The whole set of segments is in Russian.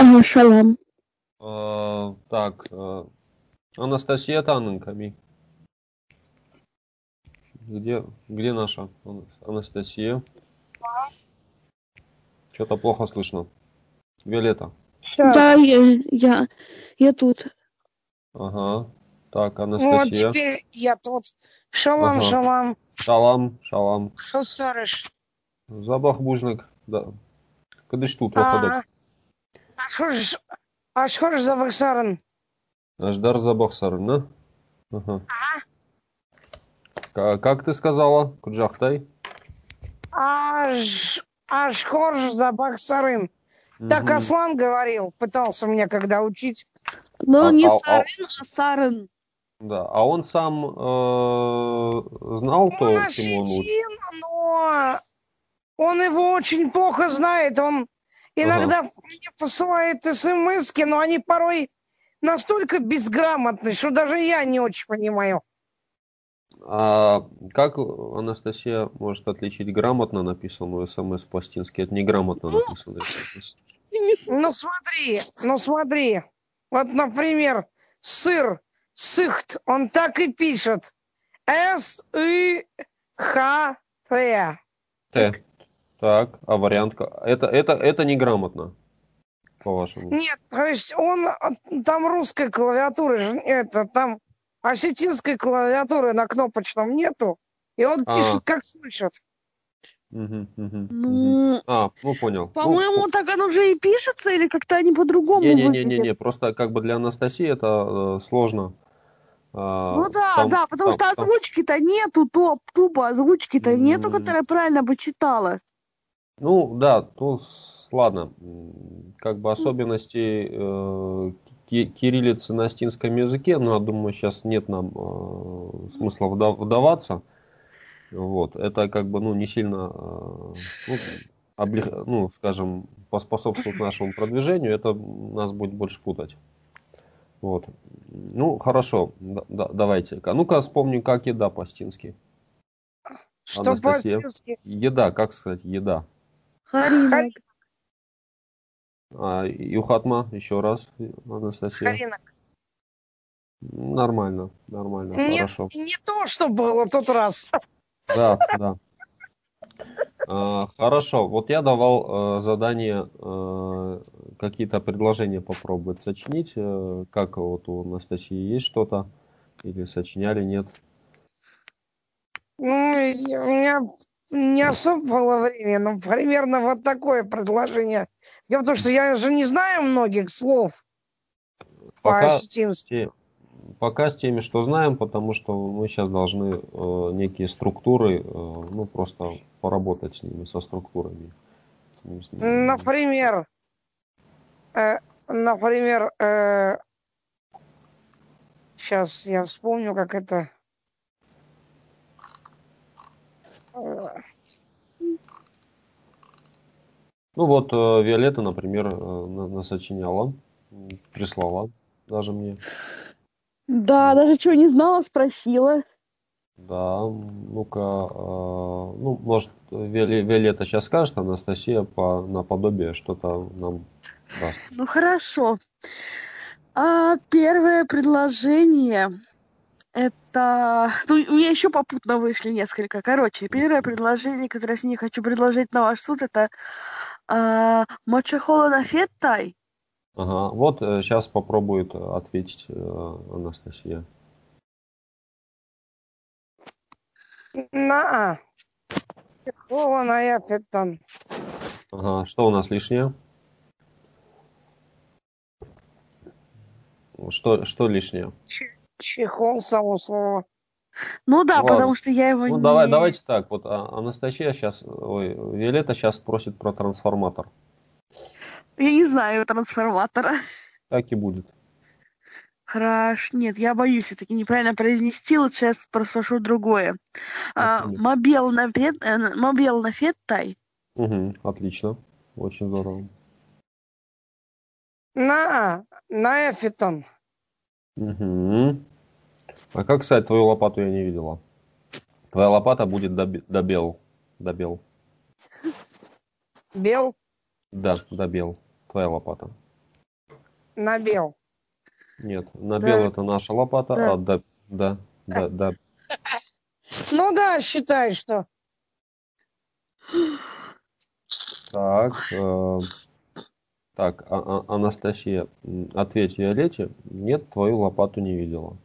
Ага, шалам. Э, так, э, Анастасия Таненками. Где, где наша Анастасия? Что-то плохо слышно. Виолетта. Сейчас. Да, я, я, я тут. Ага. Так, Вот Анастасия. теперь я тут. Шалом, Ага. шалом. Шалам, шалам. Что старыш? Запах бужник. Да. Куди ж тут А, а а что ж за ваксарен? Аждар запах сарна. Ага. Ка- Как ты сказала? Куджахтай? Аж, аж хорж за баксарын. Так. Аслан говорил, пытался меня когда учить. Но А- не а- а- Сарин, а Сарен. Да. А он сам э, знал то, чему он учит? но он его очень плохо знает. Он иногда мне посылает смс но они порой настолько безграмотны, что даже я не очень понимаю. А как Анастасия может отличить грамотно написанную смс по-астински от неграмотно написанной смс? Ну смотри, ну смотри. Вот, например, сыр, сыхт, он так и пишет. С-И-Х-Т. Т. Так, а вариант? Это, это, это неграмотно, по-вашему? Нет, то есть он, а, там русской клавиатуры, же это, там осетинской клавиатуры на кнопочном нету. И он А. пишет, как слышит. Ну, А, ну понял. Ну, по-моему, так оно уже и пишется, или как-то они по-другому Не-не-не-не, выглядят? просто как бы для Анастасии это э, сложно. А, Ну да, там- да, потому там- что там- озвучки-то нету, топ, тупо озвучки-то нету, М. которая правильно бы читала. Ну да, то ладно, как бы особенности э, ки- кириллицы на астинском языке, но я думаю, сейчас нет нам э, смысла вда- вдаваться. Вот, это как бы, ну, не сильно, э, ну, облег- ну, скажем, поспособствует нашему продвижению, это нас будет больше путать. Вот. Ну, хорошо, да- да- давайте. А ну-ка вспомню, как еда по-астински. Что Анастасия. по-астински? Еда, как сказать, еда. Харина. А, Юхатма, еще раз, Анастасия. Харинок. Нормально, нормально, Не, хорошо. не то, что было тот раз. Да, да. А, хорошо, вот я давал э, задание э, какие-то предложения попробовать сочинить. э, как вот у Анастасии есть что-то? Или сочиняли, нет? Ну, и у меня не особо было времени, но примерно вот такое предложение. Дело в том, что я же не знаю многих слов Пока по-осетински. пока с теми, что знаем, потому что мы сейчас должны э, некие структуры, э, ну, просто поработать с ними, со структурами. С ними. Например, э, например, сейчас я вспомню, как это. Э, Ну вот, э, Виолетта, например, э, на- насочиняла, прислала даже мне. Да, даже чего не знала, спросила. Да, ну-ка, э, ну, может, Виоле- Виолетта сейчас скажет, Анастасия по наподобие что-то нам даст. Ну хорошо. А, первое предложение это... Ну, у меня еще попутно вышли несколько. Короче, первое предложение, которое я с ней хочу предложить на ваш суд, это а, Мочехола на феттай. Ага, вот сейчас попробует э, ответить э, Анастасия. На. Чехола я питон. Ага, что у нас лишнее? Что, что лишнее? Чехол само слово. Ну да, Ладно. потому что я его Ну, не... давай, давайте так. Вот а, Анастасия сейчас, ой, Виолетта сейчас спросит про трансформатор. Я не знаю трансформатора. Так и будет. Хорошо. Нет, я боюсь все-таки неправильно произнести. Лучше я спрошу другое. А? Мобил на фет... э, Мобил на феттай. Угу, отлично. Очень здорово. На. На эфитон. Угу. А как, кстати, твою лопату я не видела? Твоя лопата будет добел. Добел. Бел. Да, добел. Твоя лопата. Набел. Нет, набел Да. это наша лопата, Да. а да, да, да, да. Ну да, считай, что. Так, э, так, а- а- Анастасия, ответь Виолетте. Нет, твою лопату не видела.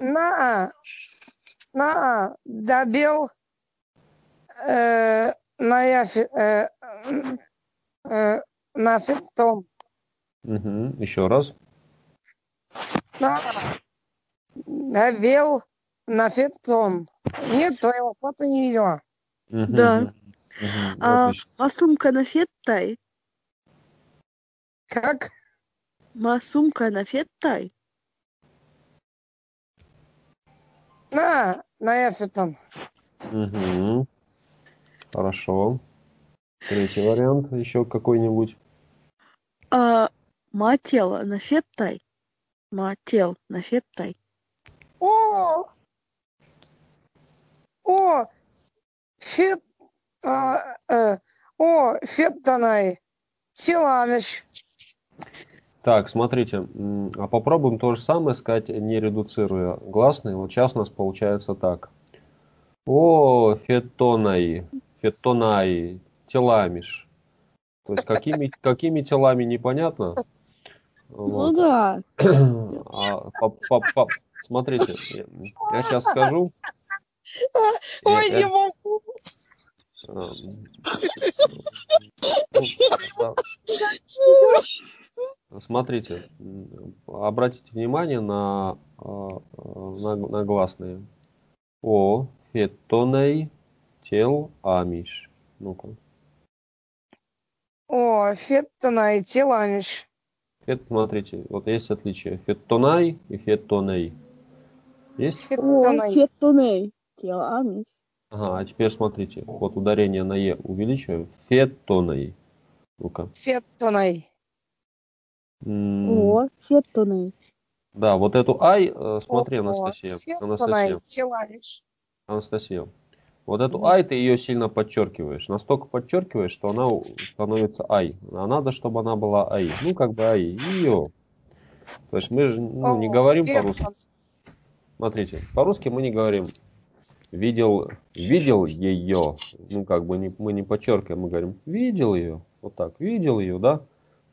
На, на, добел, э, на яфе, э, э, на фитон. Мгм, Еще раз. На, добел, на фитон. Нет, твоей лопаты не видела. Мгм, Да. мгм, А. Масумка на феттай. Как? Масумка на феттай. На, на яфетон. Мгм. Хорошо. Третий вариант еще какой-нибудь. А, матела на феттай. Мател на феттай. О! О! Фет... а, э, о, феттанай. Силамиш. Так, смотрите, а попробуем то же самое сказать, не редуцируя гласные. Вот сейчас у нас получается так. О, фетонай, фетонай, теламиш. То есть какими, какими телами непонятно. Ну Вот. да. А, по- по- по- смотрите, я, я сейчас скажу. Ой, Я- не могу. ну, да. Смотрите, обратите внимание на, а, на, на гласные. О, фетоней, тел, амиш. Ну-ка. О, феттанай, теламиш. Фет, смотрите, вот есть отличие. Феттонай и феттоней. Есть? О, Феттанай. феттуней. Теламис. Ага, а теперь смотрите. Вот ударение на Е увеличиваем. Феттоней. Ну-ка. Феттанай. О, феттуней. Да, вот эту ай, э, смотри, Анастасия. Анастасия. Анастасия. Вот эту ай ты ее сильно подчеркиваешь. Настолько подчеркиваешь, что она становится ай. А надо, чтобы она была ай. Ну, как бы ай. Ее. То есть мы же ну, не говорим по-русски. Смотрите, по-русски мы не говорим видел, видел ее. Ну, как бы не, мы не подчеркиваем, мы говорим видел ее. Вот так, видел ее, да?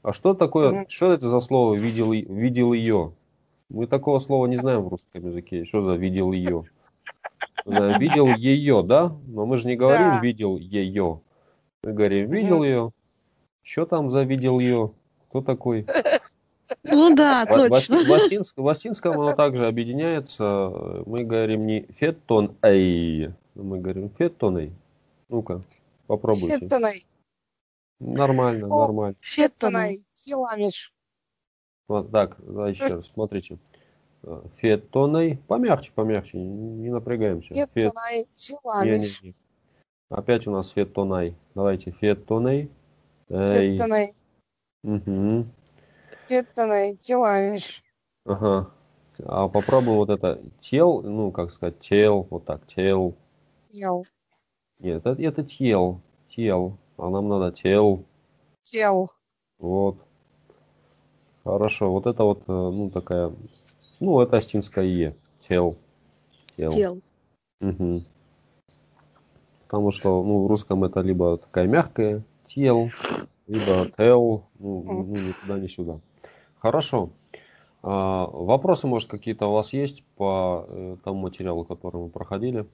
А что такое, Мгм. что это за слово видел, видел ее? Мы такого слова не знаем в русском языке. Что за видел ее? Видел ее, да? Но мы же не говорим Да. видел ее. Мы говорим видел ее. Что там за видел ее? Кто такой? Ну да, В, точно. в астинск- в астинском оно также объединяется. Мы говорим не феттон эй, мы говорим феттоней. Ну-ка, попробуйте. Феттанай. Нормально, О. нормально. Феттанай, теламиш. Вот так, да, еще раз, смотрите. Э, Феттоней. Помягче, помягче, не напрягаемся. Фет- Феттанай, не, теламиш. не, не. Опять у нас феттонай. Давайте феттоней. Эй. Феттанай, Мгм. феттанай, теламиш. Ага. А попробуем вот это тел, ну, как сказать, тел, вот так, тел. Тел, Нет, это, это тел, тел. А нам надо тел. тел. Вот. Хорошо. Вот это вот, э, ну, такая, ну, это астинская Е. Тел. Тел. Тел. Мгм. Потому что, ну, в русском это либо такая мягкая, тел, либо тел, ну, ну, ни туда, ни сюда. Хорошо. А, вопросы, может, какие-то у вас есть по э, тому материалу, который мы проходили?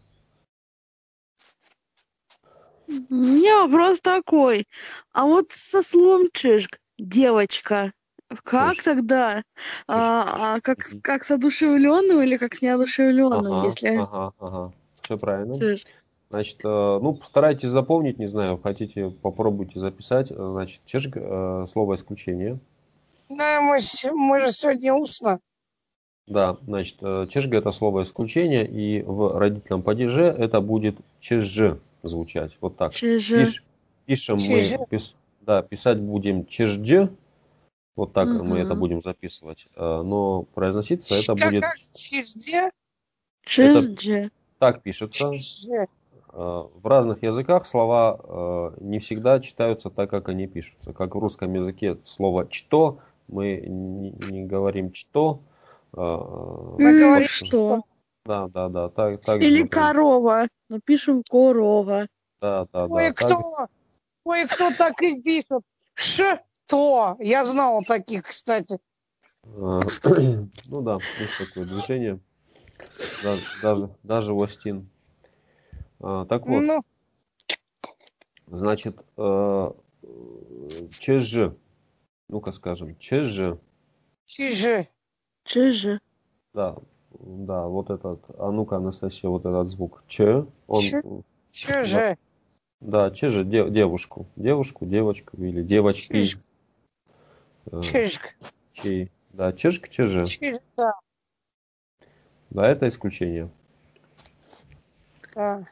У меня вопрос такой. А вот со словом чижик, девочка, как Чижик. тогда? А, а как, как с одушевленным или как с неодушевленным, Ага, если ага, ага. Все правильно. чиж? Значит, э, ну, постарайтесь запомнить, не знаю, хотите, попробуйте записать. Значит, чешек, э, слово исключение. Да, мы, с- мы же сегодня устно. Да, значит, э, чешга это слово исключение, и в родительном падеже это будет чеж звучать. Вот так. Чижи. Пиш- пишем Чеж. мы, пис- да, писать будем чеждж, вот так мы это будем записывать, Э, но произноситься это Как- будет, чижде? Чижи. так пишется, Чижде. в разных языках слова не всегда читаются так, как они пишутся. Как в русском языке слово «что» мы не, не говорим «что». Мы говорим что? Да, да, да. Так, так Или же, корова. Напишем корова. Да, да, да. Кое-кто, кое-кто так и пишет. Что? Я знал таких, кстати. А, ну да, есть такое движение. Даже, даже, даже Остин. А, так вот, Ну, значит, э, ЧЖ. Ну-ка скажем, ЧЖ. чижи. Чижи. Да, да, вот этот, а ну-ка, Анастасия, вот этот звук Ч, он, Ч. Чижи. да, ЧЖ, де- девушку, девушку, девочку или девочки. Чижик. Э, Чижик. чей. Да, чижик, ЧЖ. Чижик, да. Да, это исключение. да.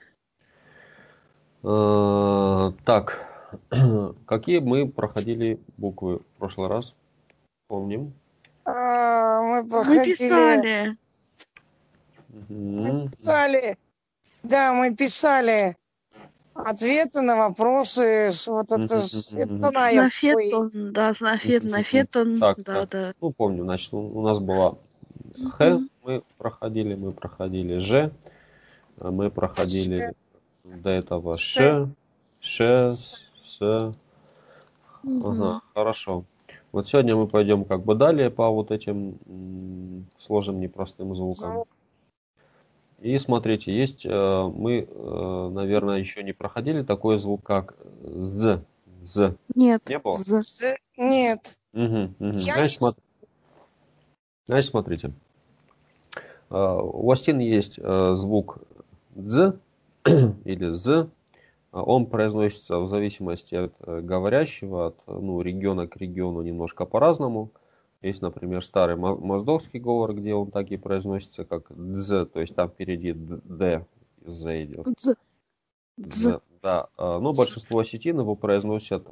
Э, Так, какие мы проходили буквы в прошлый раз? Помним? А, мы Мы проходили... писали. Писали. Да, мы писали ответы на вопросы. Вот это, на Нафетон, да, нафет, Мгм. нафетон, Так, да, да. Ну, помню, значит, у нас была Х, мы проходили, мы проходили Ж, а мы проходили до этого Ш, Ш, С. Ага, хорошо. Вот сегодня мы пойдем как бы далее по вот этим сложным непростым звукам. И смотрите, есть, э, мы, э, наверное, еще не проходили такой звук, как З. З. Нет. Не было? З. З- Нет. Мгм, мгм. Я Значит, не смо- Значит, смотрите. Э, У Астин есть звук «дз» или «з». Он произносится в зависимости от говорящего, от ну, региона к региону немножко по-разному. Есть, например, старый мо- моздовский говор, где он так и произносится, как «дз», то есть там впереди д- «з» идет. Дз. Дз. Да. А, Но большинство осетин его произносят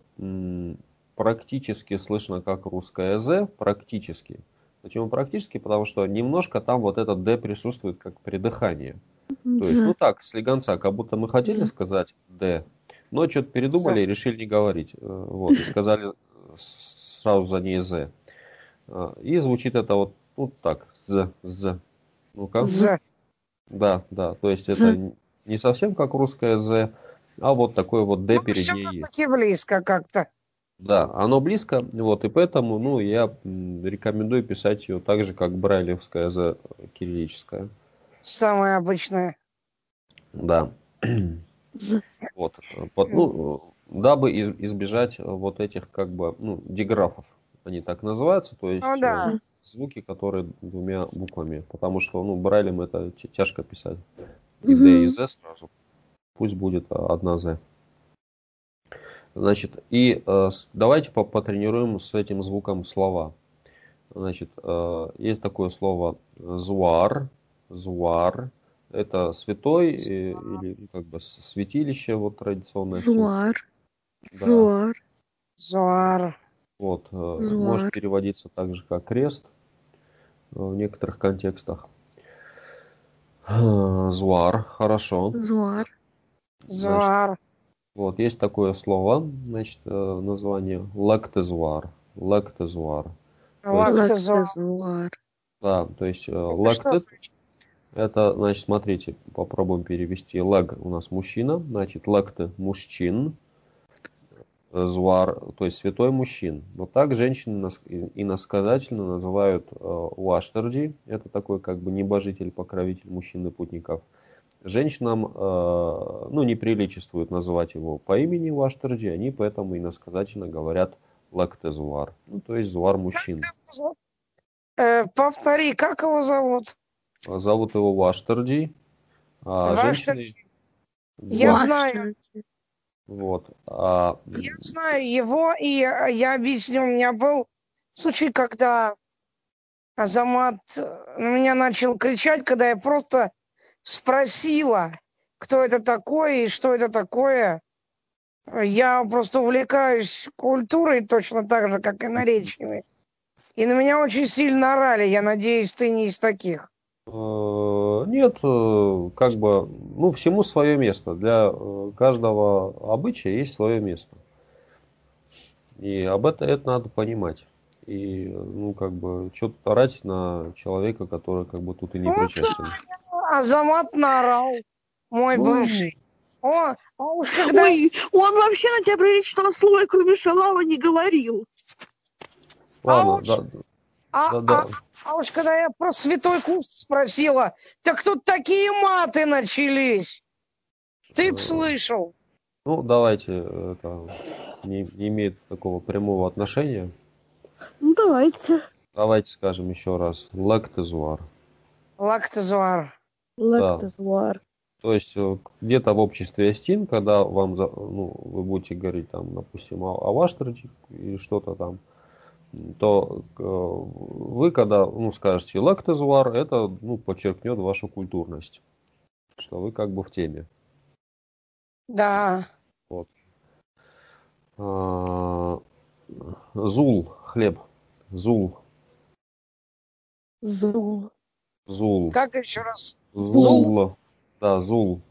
практически слышно как русское «з», практически. Почему практически? Потому что немножко там вот этот «д» присутствует как придыхание. То есть, ну так, слегонца, как будто мы хотели сказать «д», но что-то передумали и решили не говорить. Э, Вот, и сказали с- сразу за ней «з». А, И звучит это вот, ну так, «з», «з». Ну-ка. З. Да, да, то есть З. это не совсем как русское «з», а вот такое вот «д» Ну, перед ней есть. все-таки близко как-то. Да, оно близко, вот, и поэтому, ну, я рекомендую писать ее так же, как брайлевская «з» кириллическая. Самое обычное. Да. З. Вот. э, под- ну, э, дабы из- избежать вот этих, как бы, ну, диграфов, они так называются, то есть Ну да. э, звуки, которые двумя буквами, потому что, ну, брайлем это тя- тяжко писать. И Д, и. З сразу. Пусть будет э, одна З. Значит, и э, давайте по- потренируем с этим звуком слова. Значит, э, есть такое слово зуар, зуар. Это святой э, или как бы святилище вот традиционное. Зуар. Да. Зуар. Зуар. Вот, э, Зуар. может переводиться так же, как крест э, в некоторых контекстах. Э, Зуар, хорошо. Зуар. Зуар. Вот, есть такое слово, значит, э, название лактезуар. Лактезуар. Лактозуар. Да, то есть э, Это значит? смотрите, попробуем перевести. Lag у нас мужчина, значит, лакте мужчин, зуар, то есть святой мужчин. Вот так женщины иносказательно называют э, уаштарджи, это такой как бы небожитель, покровитель мужчин и путников. Женщинам, э, ну, не приличествует называть его по имени уаштарджи, они поэтому иносказательно говорят лактезуар, ну, то есть зуар мужчин. Э, повтори, как его зовут? Зовут его Ваштарджи. А Ваштарджи. женщины... Я Ва- знаю. Вот. А, Я знаю его, и э, я объясню, у меня был случай, когда Азамат э, на меня начал кричать, когда я просто спросила, кто это такой и что это такое. Я просто увлекаюсь культурой точно так же, как и наречиями. И на меня очень сильно орали. Я надеюсь, ты не из таких. Э, Нет, э, как бы, ну, всему свое место. Для э, каждого обычая есть свое место. И об этом это надо понимать. И, ну, как бы, что-то орать на человека, который, как бы, тут и не Ну, причастен. Азамат наорал, мой Ну, бывший. О, а уж когда... Ой, он вообще на тебя приличного слова, кроме шалава, не говорил. Ладно, вот да, а, да, да. А- уж когда я про святой куст спросила, так тут такие маты начались. Ты б Э, слышал. Ну, давайте, это не, не имеет такого прямого отношения. Ну, давайте. Давайте скажем еще раз. Лактезуар. Лактозуар. Лактозвар. То есть э, где-то в обществе Астин, когда вам, ну, вы будете говорить там, допустим, о, о Ваштриче или что-то там, то э, вы, когда ну, скажете лактезуар, это ну, подчеркнет вашу культурность, что вы как бы в теме. Да. А, Зул, хлеб. Зул, Зул. зул, Как еще раз? зул. Да, зул.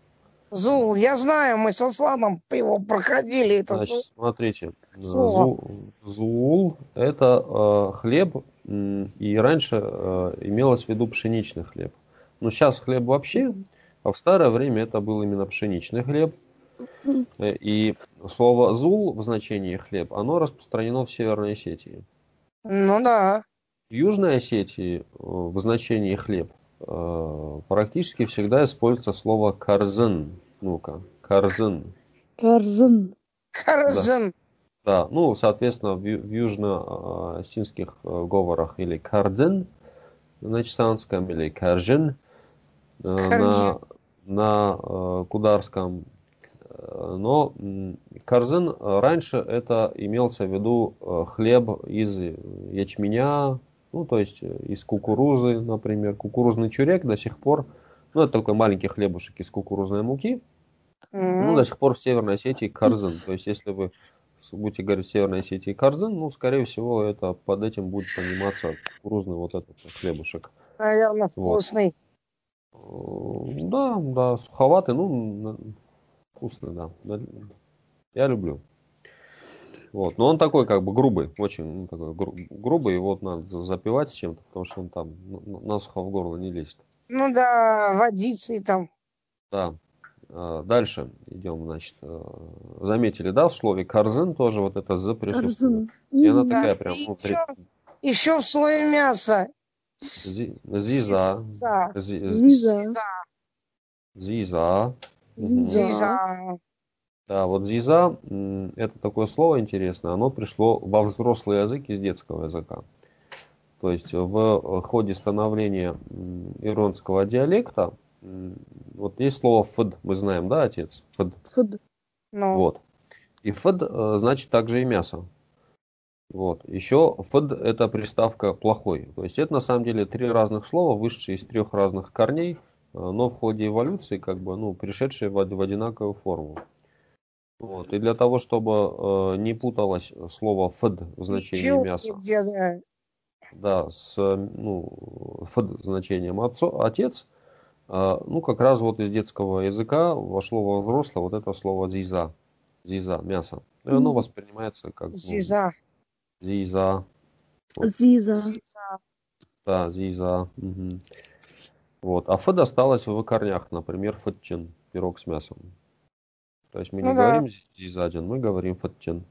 Зул. Я знаю, мы со Сланом его проходили. Это Значит, смотрите, э, Слово. зу- зуул – это э, хлеб, и раньше э, имелось в виду пшеничный хлеб. Но сейчас хлеб вообще, а в старое время это был именно пшеничный хлеб. Э, И слово зул в значении хлеб, оно распространено в Северной Осетии. Ну да. В Южной Осетии э, в значении хлеб э, практически всегда используется слово карзын. Ну-ка, карзын. Карзан. Карзен. Да, ну, соответственно, в, в южно-осетинских э, говорах или карден на чесанском, или каржин э, на, на э, кударском. Э, Но э, раньше это имелся в виду э, хлеб из ячменя, ну, то есть э, из кукурузы, например. Кукурузный чурек до сих пор, ну, это такой маленький хлебушек из кукурузной муки, ну, до сих пор в Северной Осетии Карзын. То есть, если вы будете говорить в Северной Осетии Карзын, ну, скорее всего, это под этим будет пониматься кукурузный вот этот вот хлебушек. Наверное, вкусный. Э, Да, да, суховатый, ну, вкусный. Да, Я люблю. Вот, но он такой как бы грубый, очень ну, такой гру- грубый, его вот надо за- запивать с чем-то, потому что он там насухо в горло не лезет. Ну да, водицей там. Да. А, Дальше идем, значит. э, Заметили, да, в слове корзин тоже вот это за присутствует. И она Да, такая прям, и ну, при- еще, еще в слое мяса. зи- зиза. Зиза. Зиза. Мгм. Зиза. Зиза. Да, вот зиза, это такое слово интересное, оно пришло во взрослый язык из детского языка. То есть в э, ходе становления иронского диалекта, вот есть слово фд, мы знаем, да, отец? Фд. Фуд. Ну, Вот. И фд э, значит также и мясо. Вот. Еще фд это приставка плохой. То есть это на самом деле три разных слова, вышедшие из трех разных корней, э, но в ходе эволюции как бы ну пришедшие в, в одинаковую форму. Вот. И для того, чтобы э, не путалось слово фд в значении ничего мяса, где, да. да, с ну, фд значением отцо, отец, э, ну как раз вот из детского языка вошло во взрослое вот это слово зиза, зиза, мясо. И оно воспринимается как ну, Зиза. зиза, Зиза. Зиза. да, зиза. мгм. Вот. А фд осталось в корнях, например, фатчин, пирог с мясом. То есть мы не Ну да. говорим зи- зизаджин, мы говорим фатчин.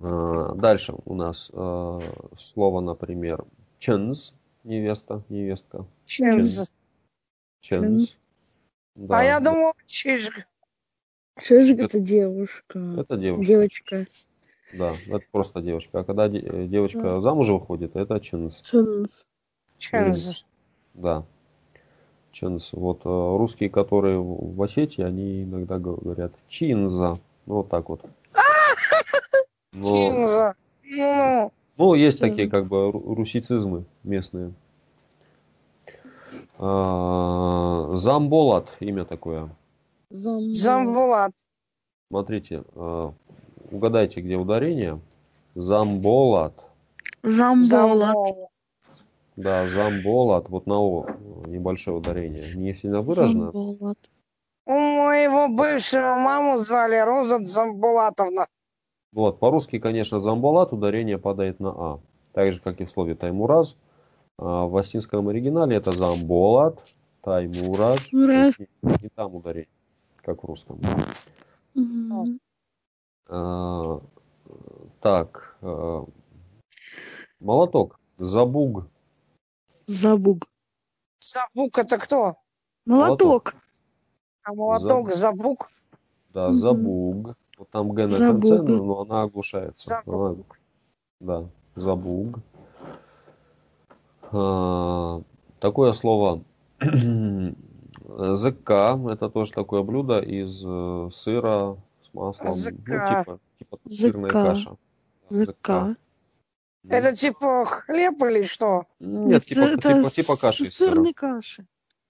А, Дальше у нас э, слово, например, ченз, невеста, невестка. Ченз. Ченз. Да, А я думал, чиж. Чижик это девушка. это девушка. Девочка. Да, это просто девушка. А когда де- девочка Да. замуж выходит, это ченз. Ченс. Ченз. Да. Ченз. Вот э, русские, которые в Осетии, они иногда говорят чинза. Ну, вот так вот. Но, Ченза. Ну, ну, есть такие как бы ру- русицизмы местные. А, Замболат, имя такое. Зам. Замвулат. Смотрите, э, угадайте, где ударение. Замболат. Жамбола. Да, Замболат, вот на О небольшое ударение. Не сильно выражено. Замболат. У моего бывшего маму звали Роза Замбулатовна. Вот, по-русски, конечно, Замболат, ударение падает на А. Так же, как и в слове Таймураз. А в осинском оригинале это Замболат, есть Не, не там ударение, как в русском. Мгм. А, так, а, молоток, забуг, Забуг. Забук это кто? Молоток. А молоток Забук. да, забуг. Вот там Г на Забуг. конце, но она оглушается. Она- Забук. да, забуг. А, такое слово ЗК, это тоже такое блюдо из э, сыра с маслом, ну, ЗК. типа, типа сырная ЗК. каша. Да, ЗК. Это типа хлеб или что? Нет, типа, это типа, типа каши сырной каши.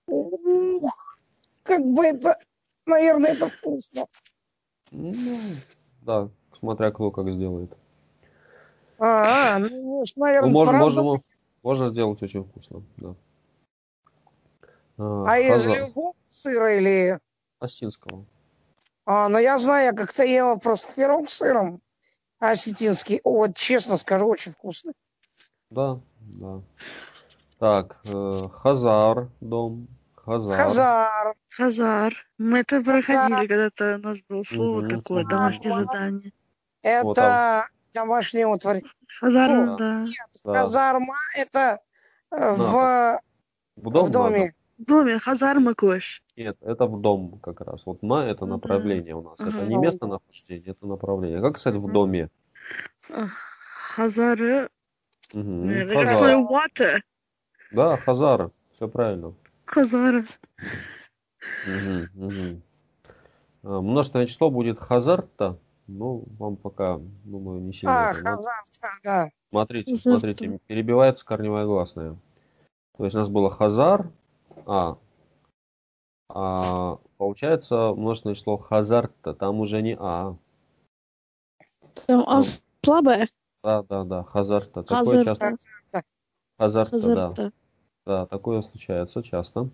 Ух, как бы это, наверное, это вкусно. Ну, да, смотря кто как сделает. А, ну, уж, наверное, Ну, можно, правда. можно, можно сделать очень вкусно, да. А, А из любого сыра или... осетинского. А, ну я знаю, я как-то ела просто пирог с сыром осетинский. Вот честно скажу, очень вкусно. Да, да. Так, э, Хазар дом. Хазар. Хазар. Хазар. Мы это проходили, когда-то у нас было слово Мгм. такое, домашнее задание. Вот Это домашний утварь. Хазар, Да. да. Да. Хазарма это э, в, В дом в доме. В доме Хазар Макош. Нет, это в дом как раз. Вот ма это направление у нас. Это не местонахождение, это направление. Как, кстати, в доме? Хазар. э, Мгм, Это как Хазар. слово water. Да, Хазар. Все правильно. Мгм. А, Множественное число будет Хазарта. Ну, вам пока, думаю, не сильно. А, это надо. Хазар, да. Смотрите, Хазарта. смотрите, перебивается корневая гласная. То есть у нас было Хазар, а, а получается множественное число Хазарта, там уже не А. Там а слабое. Да, да, да, Хазарта. Такое часто. Хазарта. Хазарта, да. Да, такое случается часто.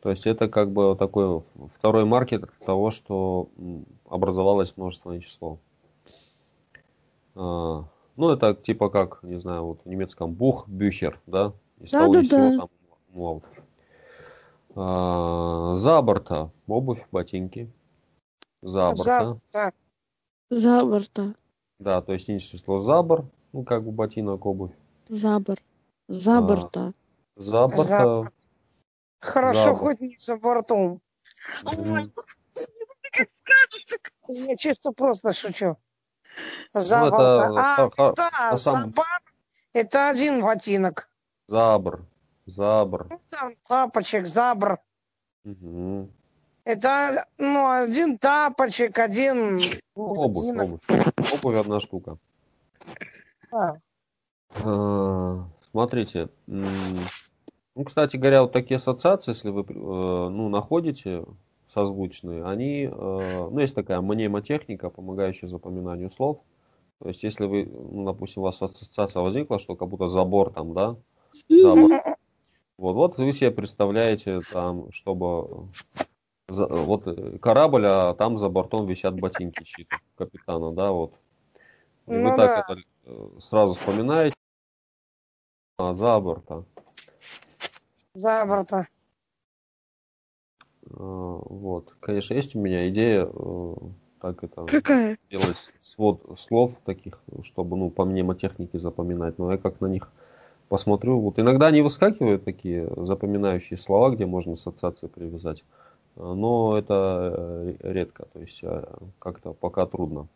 То есть это как бы такой второй маркер того, что образовалось множественное число. А, ну, это типа как, не знаю, вот в немецком бух, бюхер, да? Из Да, того да, да. там умлаут. А, за борта обувь, ботинки. За борта. За, да. За борта. Да, то есть нижнее число забор, ну как бы ботинок, обувь. Забор. За А, борта. За борта. За- Хорошо, За хоть не за бортом. Я чисто просто шучу. За Ну, это борта. А, ха- ха- да, на самом- забар это один ботинок. Забр. Забр. Ну, Там тапочек, забр. Мгм. Это, ну, один тапочек, один Обувь, ботинок. обувь. Обувь одна штука. Да. А, Смотрите. Ну, кстати говоря, вот такие ассоциации, если вы э, ну, находите созвучные, они, э, ну, есть такая мнемотехника, помогающая запоминанию слов. То есть, если вы, ну, допустим, у вас ассоциация возникла, что как будто забор там, да, забор. Вот, вот вы себе представляете там, чтобы за- вот э, корабль, а там за бортом висят ботинки чьи-то капитана, да, вот. И вы Ну так да. это э, сразу вспоминаете а, за борта. За борта. А, Вот, конечно, есть у меня идея э, так это Какая? делать свод слов таких, чтобы, ну, по мнемотехнике запоминать, но я как на них посмотрю. Вот иногда они выскакивают такие запоминающие слова, где можно ассоциации привязать, но это э, редко, то есть э, как-то пока трудно.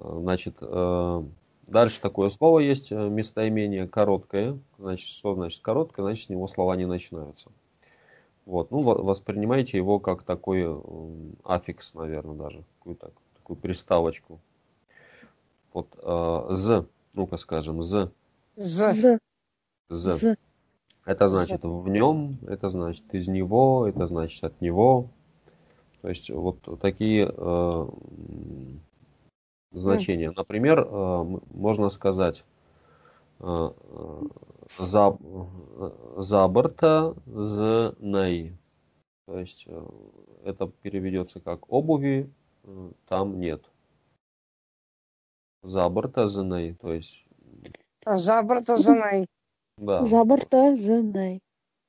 Значит, э, дальше такое слово есть, местоимение короткое. Значит, что значит короткое? Значит, с него слова не начинаются. Вот, ну, во- воспринимайте его как такой аффикс, наверное, даже, какую-то такую приставочку. Вот з, ну-ка скажем, з, З. З. з. З. Это значит в нем, это значит из него, это значит от него. То есть вот такие э, значения. Например, э, можно сказать, э, э, За, заборта з ней. То есть э, это переведется как обуви э, там нет. Заборта з ней. То есть, За борта за ней. да. За борта за ней.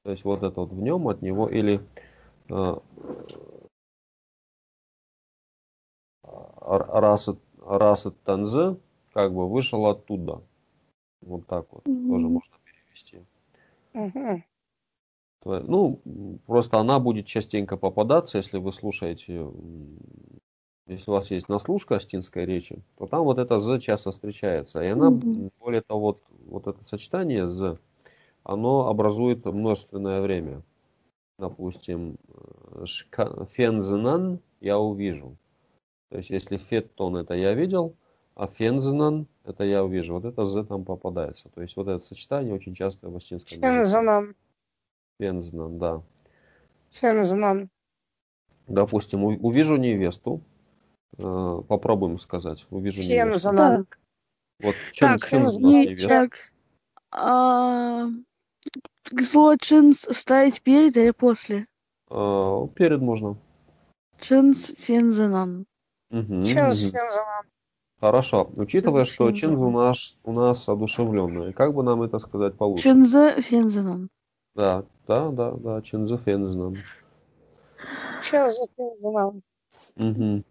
То есть вот это вот в нем, от него, или э, р- раз, от- раз от танзы, как бы вышел оттуда. Вот так вот тоже Мгм. можно перевести. То- Ну, просто она будет частенько попадаться, если вы слушаете, если у вас есть наслушка астинской речи, то там вот это «з» часто встречается. И она, м, более того, вот, вот это сочетание «з», оно образует множественное время. Допустим, э, фензенан я увижу. То есть, если феттон это я видел, а фензенан это я увижу. Вот это «з» там попадается. То есть, вот это сочетание очень часто в астинском языке. Фензенан. Фензенан, да. Фензенан. Допустим, увижу невесту. Э, Попробуем сказать. Увижу. Так, Вот чем, Так, чем не- так. А, слово чинс ставить перед или после? Э, Перед можно. Чинс фензенан. Мгм. фензенан. Хорошо. Учитывая, что Чинз чинз у фензенан. нас, у нас одушевленное, как бы нам это сказать получше? Чинзе фензенан. Да, да, да, да, чинзу фензенан. Сейчас фензенан. Мгм.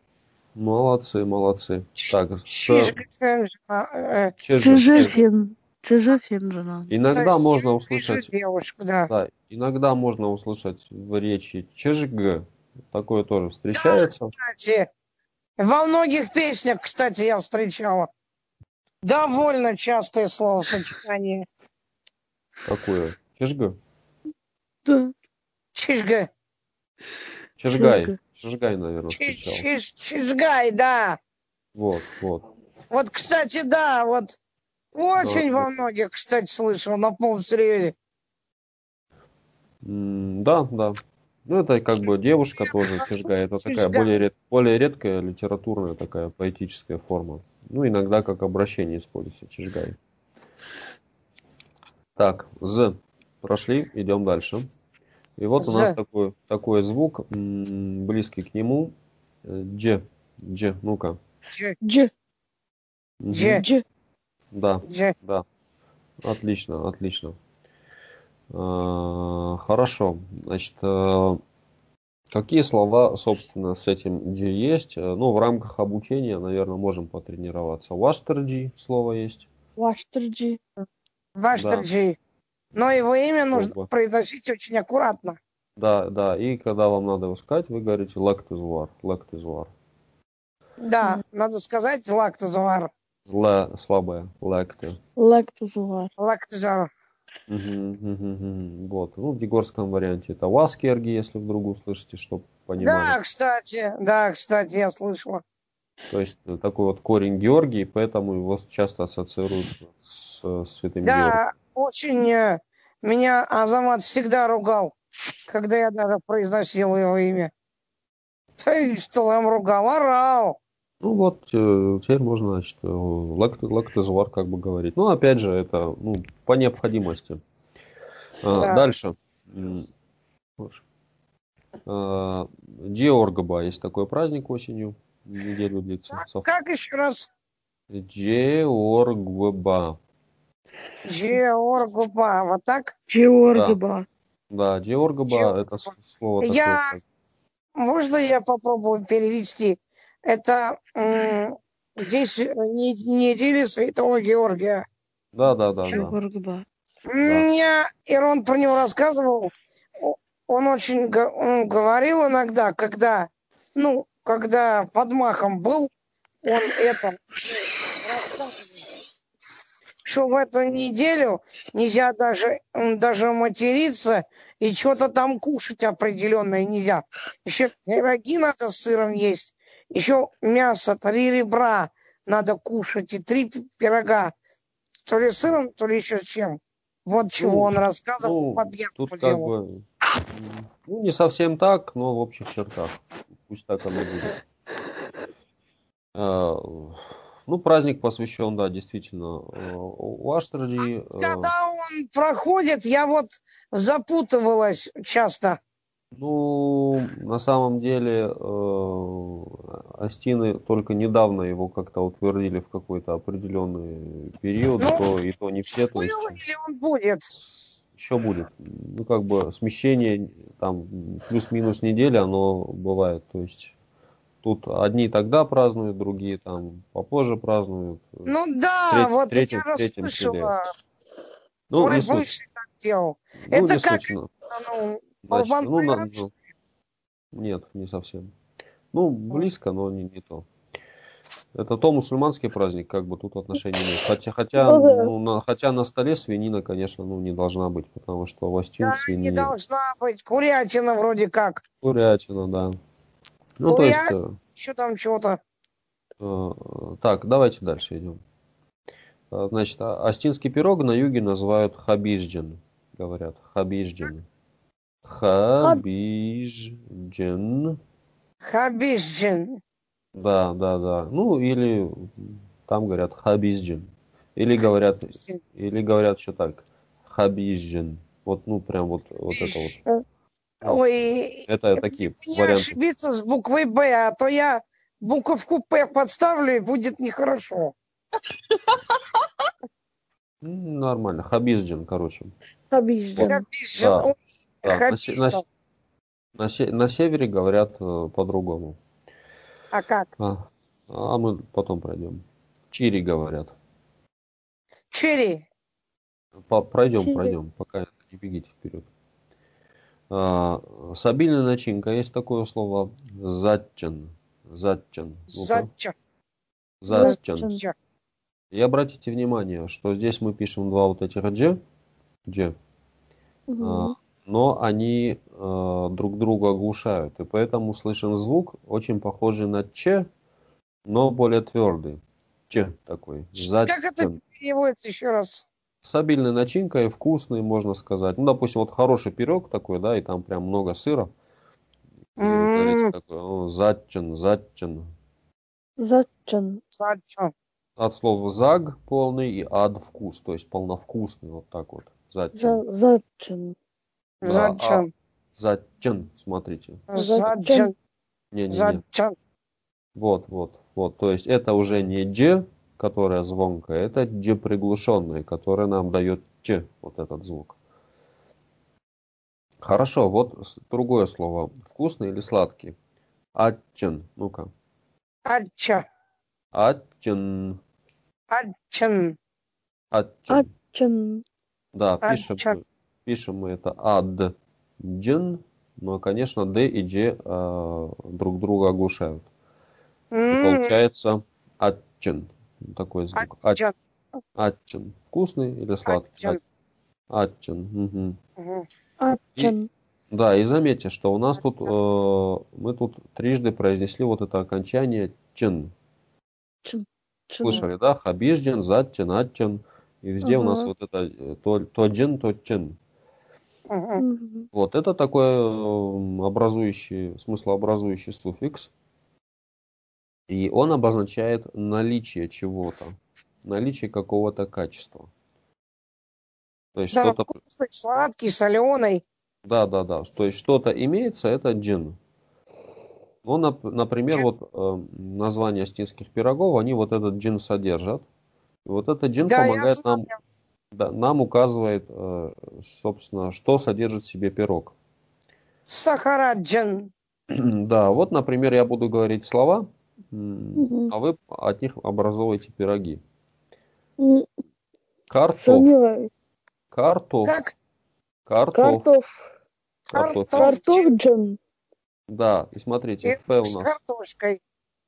Молодцы, молодцы. Так, с- Чижик фензенан. Э, чижи. Чижи фен. Чижи фензенан. то Иногда есть можно услышать девушку, да. Да, иногда можно услышать в речи чжг. Такое тоже встречается. Кстати, во многих песнях, кстати, я встречала. Довольно частое словосочетание. Какое? Чжг. Да. Чижга. Чжгай. Чжг. Чжгай, наверное, Чиж- Чижгай, да. Вот, вот. Вот, кстати, да, вот очень Да, во многих, кстати, слышал на полном серьезе. Да, да. Ну, это как бы девушка тоже чжгай. Это такая более, ред- более редкая литературная такая поэтическая форма. Ну, иногда как обращение используется чжгай. Так, з. Прошли, идем дальше. И вот у нас такой, такой звук, близкий к нему. Э, Дж. Дж, ну-ка. Дж- Дж. Дж. Дж. Да, дж- да. Отлично, отлично. А, Хорошо. Значит, э, какие слова, собственно, с этим G есть? Э, Ну, в рамках обучения, наверное, можем потренироваться. Ваштерджи слово есть. Ваштерджи. Ваш Да. Джи. Но его имя нужно произносить очень аккуратно. Да, да. И когда вам надо его сказать, вы говорите лактизвар, лактизвар. Да, надо сказать лактозавар. Л слабое, лакти. Лактозуар. Лактозавар. Мгм, мгм, мгм. Вот. Ну, в егорском варианте это васкерги, если вдруг услышите, чтобы Да, понимали. кстати, да, кстати, я слышала. То есть э, такой вот корень Георгий, поэтому его часто ассоциируют с, э, святым Георгием. Очень э, меня Азамат всегда ругал, когда я даже произносил его имя. Эй, что я ругал? Орал. Ну вот, э, теперь можно, значит, э, лакт- лактозавар как бы говорить. Ну, опять же, это ну, по необходимости. А, Да. Дальше. А, Джеоргаба есть такой праздник осенью, неделю длится. Как, как еще раз? Джеоргба. Джеоргуба. Вот так? Георгиба. Да, Джеоргаба Джеоргаба. это слово такое. Я- Можно я попробую перевести? Это м, здесь не- недели Святого Георгия. Да, да, да, да. Георгиба. Мне Ирон про него рассказывал. Он очень он говорил иногда, когда, ну, когда под махом был, он это рассказывал, что в эту неделю нельзя даже, даже материться и что-то там кушать определенное нельзя. Еще пироги надо с сыром есть, еще мясо, три ребра надо кушать и три пи- пирога. То ли с сыром, то ли еще с чем. Вот чего Ну, он рассказывал Ну, по тут как бы, ну, не совсем так, но в общих чертах. Пусть так оно будет. Э, Ну, праздник посвящен, да, действительно, э, Уаштерджи. э, Когда он проходит, я вот запутывалась часто. Ну, на самом деле, э, Астины только недавно его как-то утвердили в какой-то определенный период, Ну, то и то не все, то есть или он будет? еще будет. Ну, как бы смещение там плюс-минус неделя, оно бывает. То есть тут одни тогда празднуют, другие там попозже празднуют. Ну да, Треть- вот третьим- я третьим расслышала. Ну, Мой не бывший так делал. Ну, Это не как суть, ну. Значит, ну, на- ну, нет, не совсем. Ну, близко, но не, не то. Это то мусульманский праздник, как бы тут отношений нет. Хотя, хотя, Ну ну, на, хотя на столе свинина, конечно, ну, не должна быть, потому что в Астин да, не свинина, должна быть. Курятина вроде как. курятина, да. Ну, то есть, Курятина. Еще там чего-то. э, э, так, давайте дальше идем. Э, Значит, а- астинский пирог на юге называют хабижджин, говорят, хæбижджын. Хæбижджын. Хæбижджын. Да, да, да. Ну, или там говорят хæбизджын. Или говорят, или говорят еще так. Хæбизджын. Вот, ну, прям вот, вот это вот. Ой, Это такие не ошибиться с буквой Б, а то я буковку П подставлю и будет нехорошо. М, Нормально. Хабизджин, короче. Хабижджин. Хабижджин. Да. Да, на, на на се- на севере говорят э, по-другому. А как? А, а мы потом пройдем. Чири говорят. Черри. По- пройдем, Чири. пройдем, пока не бегите вперед. А, с обильной начинкой есть такое слово затчан. Затчан. Затчан. Затча. И обратите внимание, что здесь мы пишем два вот этих дж, дж, а, но они э, друг друга оглушают, и поэтому слышен звук очень похожий на ч, но более твердый. Ч такой. Как это Затчан. переводится еще раз? С обильной начинкой, вкусный, можно сказать. Ну, допустим, вот хороший пирог такой, да, и там прям много сыра. И такой, «О, затчан, затчан. Затчан. Затча. От слова заг полный и ад вкус, то есть полновкусный, вот так вот. Затчан. За- Затчан. Да, Затчан. Затчан, смотрите. Затчан. Не-не-не. Затчан. Вот, вот, вот. То есть это уже не дж, которая звонкая, это дж приглушенная, которая нам дает ч, вот этот звук. Хорошо, вот другое слово. Вкусный или сладкий? Атчен. Ну-ка. Атча. Атчен. Атчан. Атчен. Атчан. Да, пишем, Атчен. пишем мы это ад. Джин. Но, конечно, Д и Дж э, друг друга оглушают. И получается атчен. Такой звук. Атчан. Атчен. Вкусный или сладкий? Атчен. мгм. Мгм. Атчан. Да, и заметьте, что у нас тут, э, мы тут трижды произнесли вот это окончание чен. Чан. Слышали, да? Хабижджен, затчен, атчен. И везде у нас вот это э, то, то джен, то чен. Мгм. Вот это такой э, образующий, смыслообразующий суффикс. И он обозначает наличие чего-то, наличие какого-то качества. То есть Да, что-то, вкусный, сладкий, соленый. да, да, да, то есть что-то имеется, это джин. Ну, нап- например, вот э, названия астинских пирогов, они вот этот джин содержат. И вот этот джин Да, помогает нам, да, нам указывает, э, собственно, что содержит в себе пирог. Сахараджан. Да, вот, например, я буду говорить слова, а вы от них образовываете пироги. Картоф, картоф, Как картоф, Картоф. картоф. картоф. Картофджан. Да, и смотрите, И Ф у с нас, картошкой.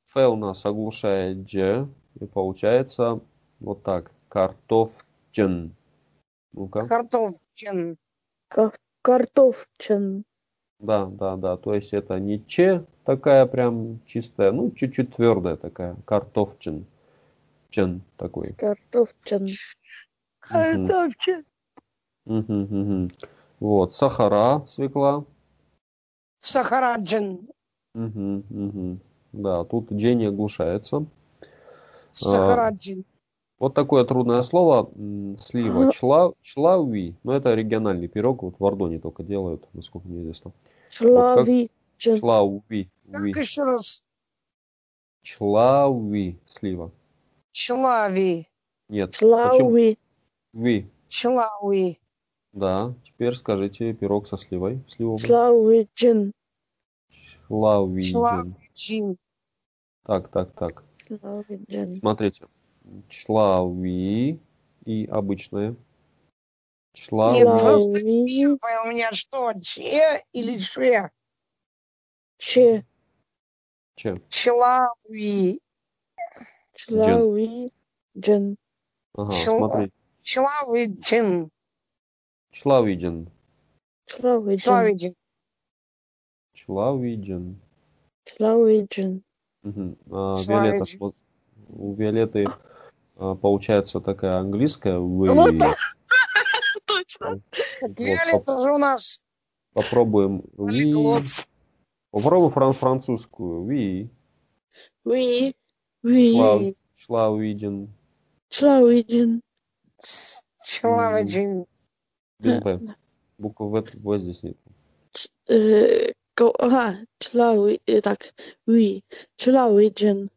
Ф у нас оглушает Дж, и получается вот так, картофчен. Ну-ка, Картофчан. Ка- Картофчан. да, да, да, то есть это не Ч такая прям чистая, ну, чуть-чуть твердая такая, картофчен. Чен такой. Картофчан. Мгм, мгм. Вот, сахара, свекла. Сахараджан. Мгм, мгм. Да, тут Дж не оглушается. Сахараджан. Вот такое трудное слово, слива, чла, члауи, но это региональный пирог, вот в Ордоне только делают, насколько мне известно. Члави. Члауи, Как еще раз? члауи, слива. Члави. Нет? Члауи. Ви, Члауи. да, теперь скажите пирог со сливой, сливовый. Члауиджин. Члауиджин. Члауиджин. Так, так, так, Члауиджин. смотрите. Члауи и обычное. Нет, Члауи. просто первое у меня что, че или ше? Че. Че? Члауи. Члауиджин. Ага, Чла- смотри. Члауиджин. Члауиджин. Члауиджин. Члауиджин. Члауиджин. Члауиджин. Мгм. А, Виолетта, вот у Виолетты а, получается такая английская. «вы». Точно. Так Вот, Виолетта же у нас Попробуем. полиглот. Попробуем фран французскую. Ви. Ви. Ви. Шлау- Шлауиджин. Члауиджин. Члауиджин. Без Б. Буквы В, В здесь нет. Э, Ага. Члауи. э, Так. Ви. Члауиджин.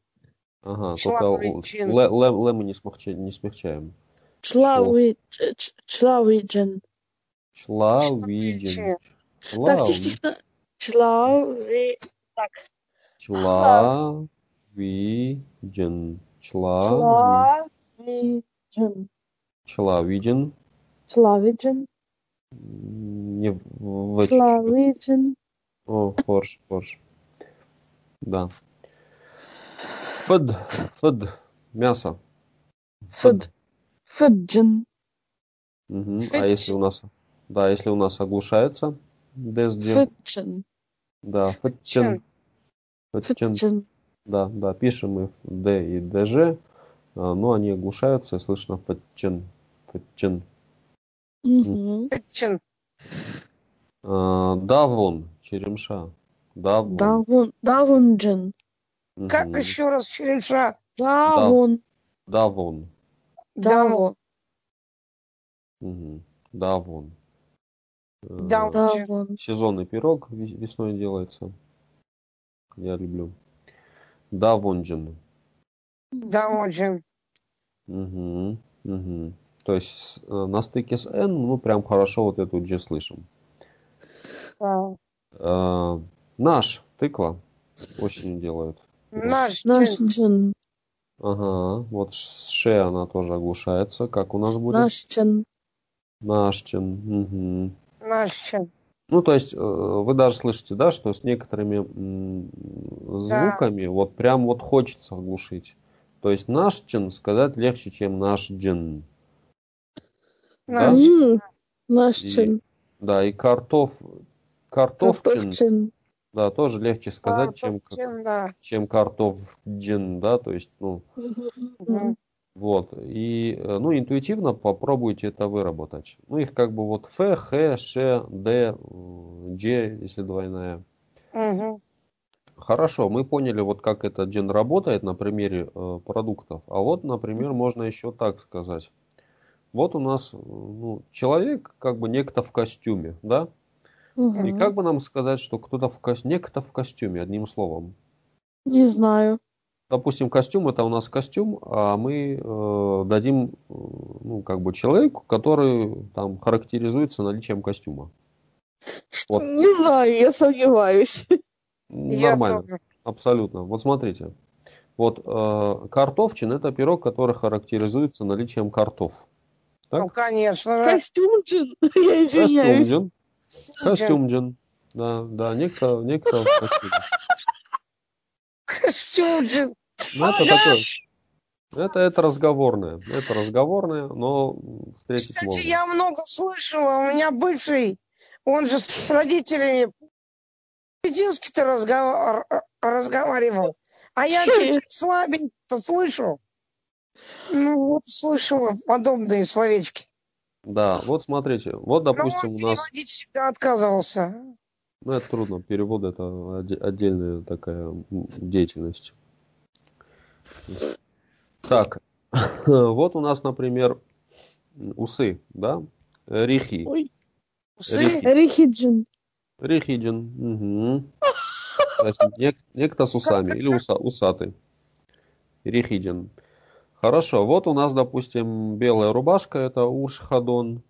Ага, только л- Шлауиджин. ле, ле, ле мы не, смягча- не смягчаем. Члауи. Члауиджин. Члауиджин. Так, тихо, тихо. Члауи. Так. Члавиджин. Чла. Члавиджин. Члавиджин. Члавиджин. М, Не в в чуть-чуть. Члавиджин. О, форш, форш. Да. Фд, фд, мясо. Фуд. Фуджин. Мгм. А если у нас, да, если у нас оглушается, дезде, Фуджин. Да, фтчен, Фуджин. да, да, пишем мы д и дж, а, но они оглушаются, и слышно фтчен. Мгм. Чин. А, Давон, черемша, давон. Давун. Давунджин. Как еще раз? Давун. Давон. Давун. Мгм. Давон. Э, Давон. Давун. Сезонный пирог ве- весной делается. Я люблю. Давонджин. Даводжин. Угу, угу. То есть э, на стыке с N, ну прям хорошо вот эту G слышим. Да. Э, наш тыква очень делают. Наш Наш чин. джин. Ага, вот с ше она тоже оглушается. Как у нас будет? Наш чин. Нашчин. Мгм. Наш чин. Ну, то есть, э, вы даже слышите, да, что с некоторыми звуками вот прям вот хочется оглушить. То есть наш чин сказать легче, чем наш джин. Да? Наш. М, Наш И- чин. Да, и картоф, картофчин, Картофчин. да, тоже легче сказать, чем, к- Чин, да. чем картофджин, да, то есть, ну, Мгм. Вот. И, э, ну, интуитивно попробуйте это выработать. Ну, их как бы вот Ф, Х, Ш, Д, Дж, если двойная. Мгм. Хорошо, мы поняли, вот как этот джин работает на примере э, продуктов. А вот, например, можно еще так сказать. Вот у нас ну, человек, как бы некто в костюме, да? И Мгм. как бы нам сказать, что кто-то в костюме, некто в костюме, одним словом. Не знаю. Допустим, костюм это у нас костюм, а мы э, дадим, э, ну, как бы человеку, который там характеризуется наличием костюма. Вот. Не знаю, я сомневаюсь. Я Нормально. тоже. Абсолютно. Вот смотрите. Вот э, картофчин это пирог, который характеризуется наличием картоф. Так? Ну, конечно же. Костюмчик. Я извиняюсь. Костюмджин. Костюмджин. Да, да, некто, некто в костюме. Ну, это такое. Это, это разговорное. Это разговорное, но встретить Кстати, можно. я много слышала. У меня бывший, он же с родителями по-детски-то разгова- р- разговаривал. А я чуть слабенько слышу. Ну, вот слышала подобные словечки. Да, вот смотрите. Вот, Но допустим, он у нас... всегда отказывался. Ну, это трудно. Перевод это отдельная такая деятельность. Так, Вот у нас, например, усы, да? Рихи. Ой. Усы? Рихи. Рихиджин. Рихиджин. Угу. Нек- некто с усами или уса, усатый. Рихиджин. Хорошо, вот у нас, допустим, белая рубашка, это Уршхадон.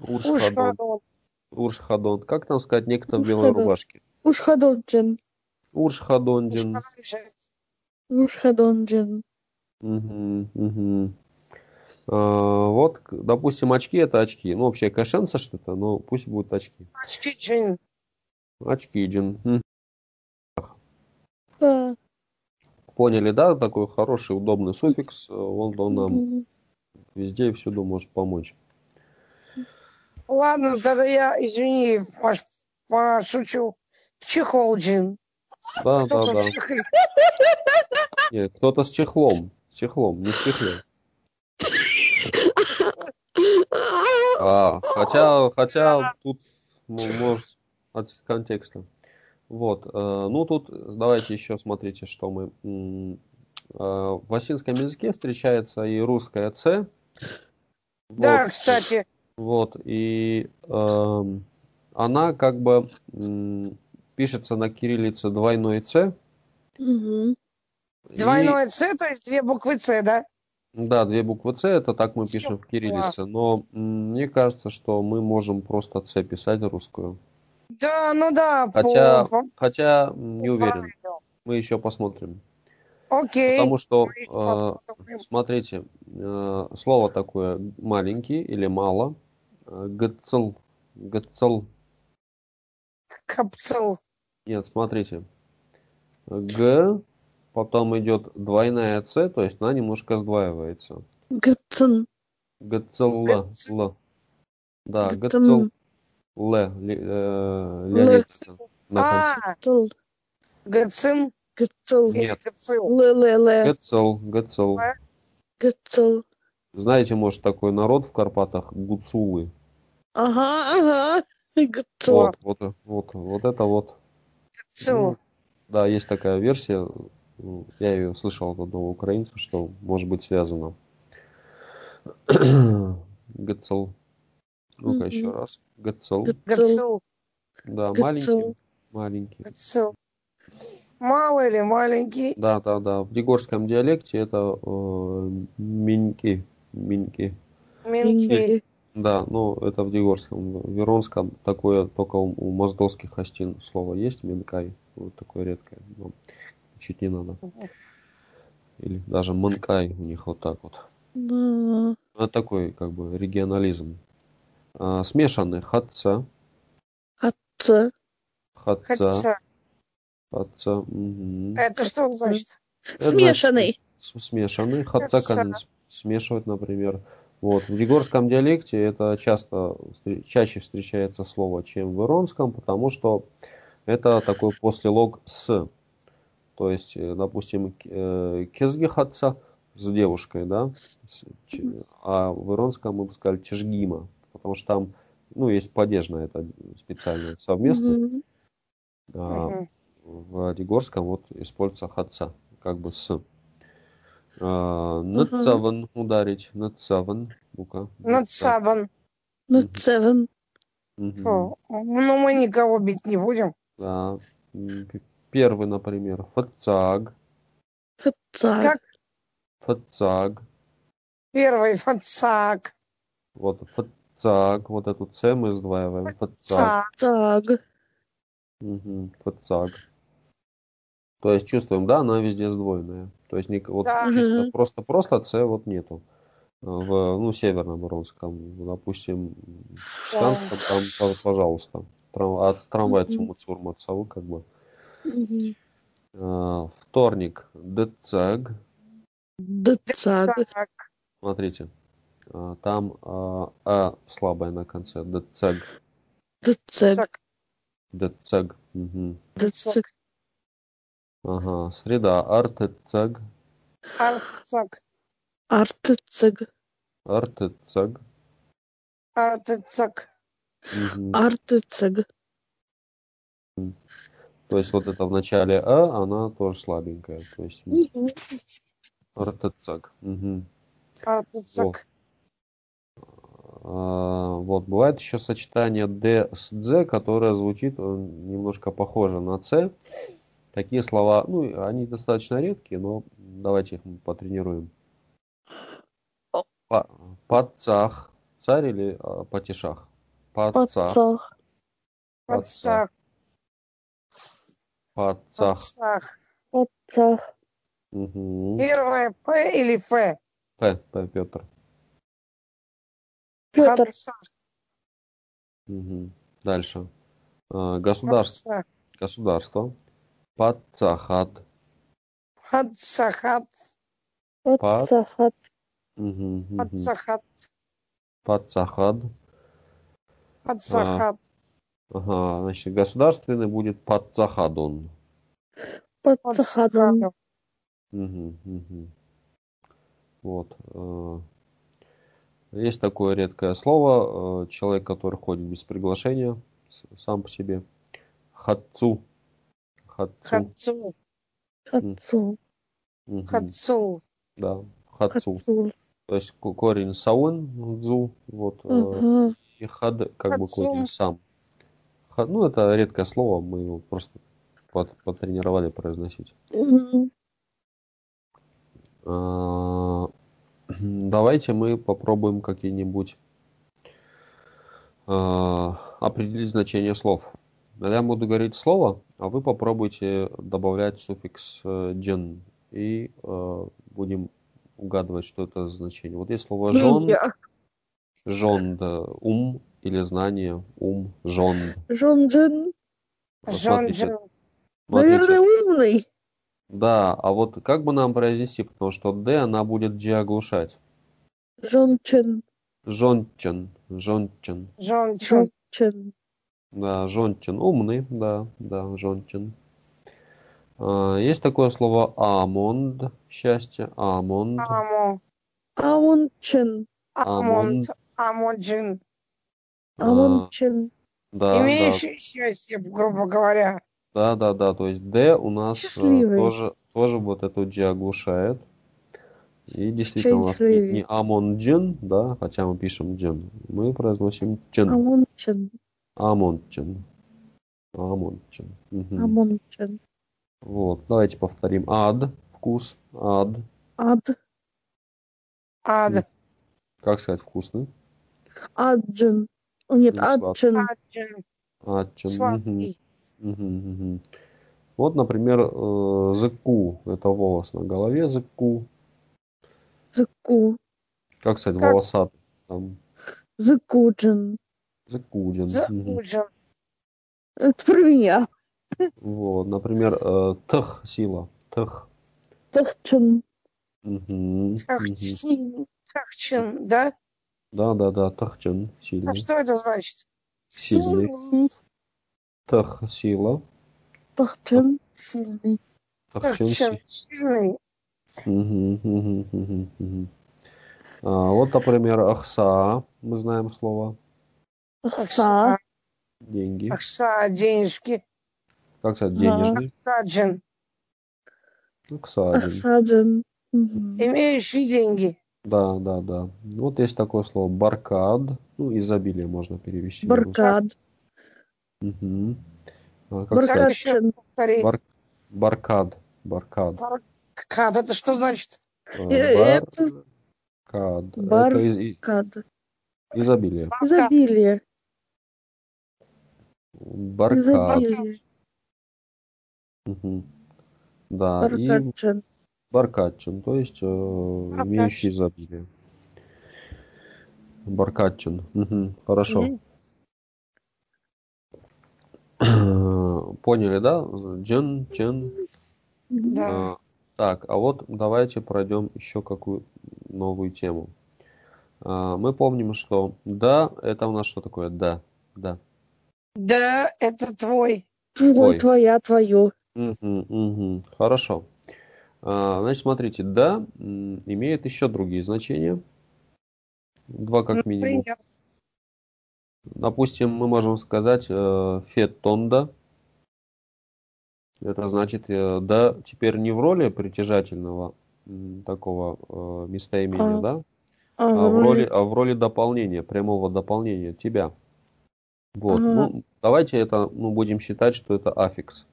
Уршхадон. Ушхадон. Уршхадон. Как там сказать некто в белой Уршхадон. рубашке? Уршхадонджин. Ушхадонджин. Мгм, мгм. А, Вот, допустим, очки это очки. Ну, вообще кашенса что-то, но пусть будут очки. Очки, джин. М. Да. Поняли, да? Такой хороший, удобный суффикс. э, Он, он нам везде и всюду может помочь. Ладно, тогда я, извини, пош- пошучу. Чехолджин. Да, да, Кто-то да. Нет, кто-то с чехлом. С чехлом, не с чехлем. А, хотя, хотя тут ну, может от контекста. Вот. э, Ну тут давайте еще смотрите, что мы. э, В осинском языке встречается и русская С. Да, Вот, кстати. Вот. И эм, она как бы м, пишется на кириллице двойной С. И- Двойное С, то есть две буквы С, да? Да, две буквы С, это так мы пишем в кириллице. Но м, мне кажется, что мы можем просто С писать русскую. Да, ну да. Хотя, по- хотя не уверен. Мы еще посмотрим. Окей. Потому что, еще э, смотрите, э, слово такое маленький или мало. э, Гцл. Гцл. Капцел. Нет, смотрите. Г, потом идет двойная С, то есть она немножко сдваивается. Гцин. Гцл. Гцл. Л. Да, Гцл. Гцин. Л. Ле- э, Л. Леонид. На или Нет. Ле-ле-ле. Гцл. Гцл. Л. Гцил. Знаете, может, такой народ в Карпатах гуцулы. Ага, ага. Гцил. Вот, вот, вот, вот это вот. Гацил. Да, есть такая версия. ну, Я ее слышал от одного украинца, что может быть связано. Гцл. Ну-ка еще раз. Гцл. Гацил. Да, Гцл. маленький. Маленький. Гацил. Малый или маленький? Да, да, да. В дегорском диалекте это э, миньки. Миньки. Минги. Да, ну это в дегорском. В веронском такое только у, у моздовских хостин слово есть, минкай. Вот такое редкое. но учить не надо. Или даже манкай у них вот так вот. Да. Это такой как бы регионализм. А, смешанный хатца, Ц. хатца, Хотя, хатца. мгм. это что значит? Это Смешанный. Смешанный, с- смешивать, например. Вот. В егорском диалекте это часто, чаще встречается слово, чем в иронском, потому что это такой послелог с. То есть, э, допустим, э, кезги хатца с девушкой, да, а в иронском мы бы сказали чешгима, потому что там, ну, есть падежное это специальное совместно, Мгм. а, Мгм. В Дегорском вот используется хатца, как бы с. Нацаван ударить, нацаван, ну-ка. Ну. Мгм. Фу. Ну, мы никого бить не будем. Да. Первый, например, фацаг, Фацаг. Как? фацаг, Первый фацак. вот фацаг, вот эту С мы сдваиваем, фацаг, Ца. Фацаг. Мгм, фацаг. То есть чувствуем, да, она везде сдвоенная. То есть ник- вот Да. чисто Мгм. просто просто С вот нету. А В ну северном Иронском, допустим, в Шканском там, пож- пожалуйста, Трам- от трамвая Цурма Цавы, как бы. А, Вторник, Дцаг. Цак. смотрите, а, там а, а слабая на конце, Децег, Дцэг. Цак. Децег. Мгм. Ага, среда, Артецег, Арцак. Артцэг. Артецег. Артцак. Мгм. Артцэг. То есть вот это в начале А, она тоже слабенькая. То есть артецаг. Артыцак. А, Вот, бывает еще сочетание D с Z, которое звучит э, немножко похоже на C. Такие слова, ну, они достаточно редкие, но давайте их мы потренируем. Пацах. Царь или а, патишах? Пацах. Пацах. Пацах. Пацах. Пацах. Пацах. Мгм. Первое П или Ф? П, П, Петр. Петр. Мгм. Дальше. А, Государство. Государство. Пацахат. Пацахат. Пацахат. Пацахат. Пацахат. Пацахат. Ага, значит, государственный будет Пацахадон. Пацахадон. Мгм, мгм. Вот. э, Есть такое редкое слово. э, Человек, который ходит без приглашения, сам по себе. Хатцу. Хатцу. Хацу. Хацу. Мгм, Хацу. Да, хатцу. Хацу. То есть ко- корень саун, дзу, вот, Ага. и хад как бы корень сам. Ха- Ну, это редкое слово, мы его просто пот- потренировали произносить. Мгм. А, Давайте мы попробуем какие-нибудь а, определить значение слов. Я буду говорить слово, а вы попробуйте добавлять суффикс э, «джен» и э, будем угадывать, что это за значение. Вот есть слово «жон», я. «жонд», ум или знание, ум. Жонджин. Вот смотрите, Жонджин. смотрите. Наверное, умный. Да, а вот как бы нам произнести, потому что «д» она будет «дж» оглушать. Жончин. Жончен, жончен. Жончун. Жончин. Да, жончен. Умный, да, да, жончен. А, Есть такое слово амонд, счастье, амонд. Амо. Аунчин. Амонд. Амоджин. А, Аунчин. Да, да, Имеющий счастье, грубо говоря. да, да, да, то есть Д у нас э, Счастливый. тоже, тоже вот эту G оглушает. И действительно у нас не, амондджын, да, хотя мы пишем джын, мы произносим чен, Аунчин. Амонджин. Амонджин. Мгм. Амондджын. Вот, давайте повторим. Ад, вкус, ад. Ад. Ад. Как сказать вкусный? Аджын. Нет, Ну. Аджин. Аджин. Сладкий. Вот, например, э, зыку. Это волос на голове зыку. Зыку. Как сказать, Как? волосатый? Там Зыкуджин. Зауджин. Это про меня. Вот, например, э, тх сила. Тх. Тахчин. Мгм, мгм. Тахчин. Тахчин, да? Да, да, да, тхчин. А Сильный. что это значит? Сильный. Тх сила. Тахчин. Сильный. Тхчин Тахчин. Сильный. Мгм, мгм. А, вот, например, ахса. Мы знаем слово. Ахса. Деньги. Ахса. Денежки. Как сказать, Ага. денежный? Ахсаджин. Аксаджин. Ахсаджин. Мгм. Имеющий деньги. Да, да, да. Вот есть такое слово баркад. Ну, изобилие можно перевести. Баркад. Мгм. А, повтори? Бар- Баркад. Баркад. Баркад. Это что значит? Э, Э, это- Баркад. Бар- Это из- изобилие. Баркад. Изобилие. Баркад. Мгм. Да, и Баркадчин. баркадчин, то есть э, имеющий изобилие. Баркадчин. Мгм. Хорошо. Мгм. Поняли, да? Джен, чен. Да. А, Так, а вот давайте пройдем еще какую новую тему. А, Мы помним, что да, это у нас что такое? Да, да. Да, это твой. Твой, Ой. твоя, твою. Хорошо. А, Значит, смотрите, да имеет еще другие значения. Два как минимум. Например, Допустим, мы можем сказать э, фетонда. Это значит, э, да, теперь не в роли притяжательного м, такого э, местоимения, А. да, а, а в роли, а в роли дополнения, прямого дополнения тебя. Вот. Ага. Ну, давайте это, ну, будем считать, что это аффикс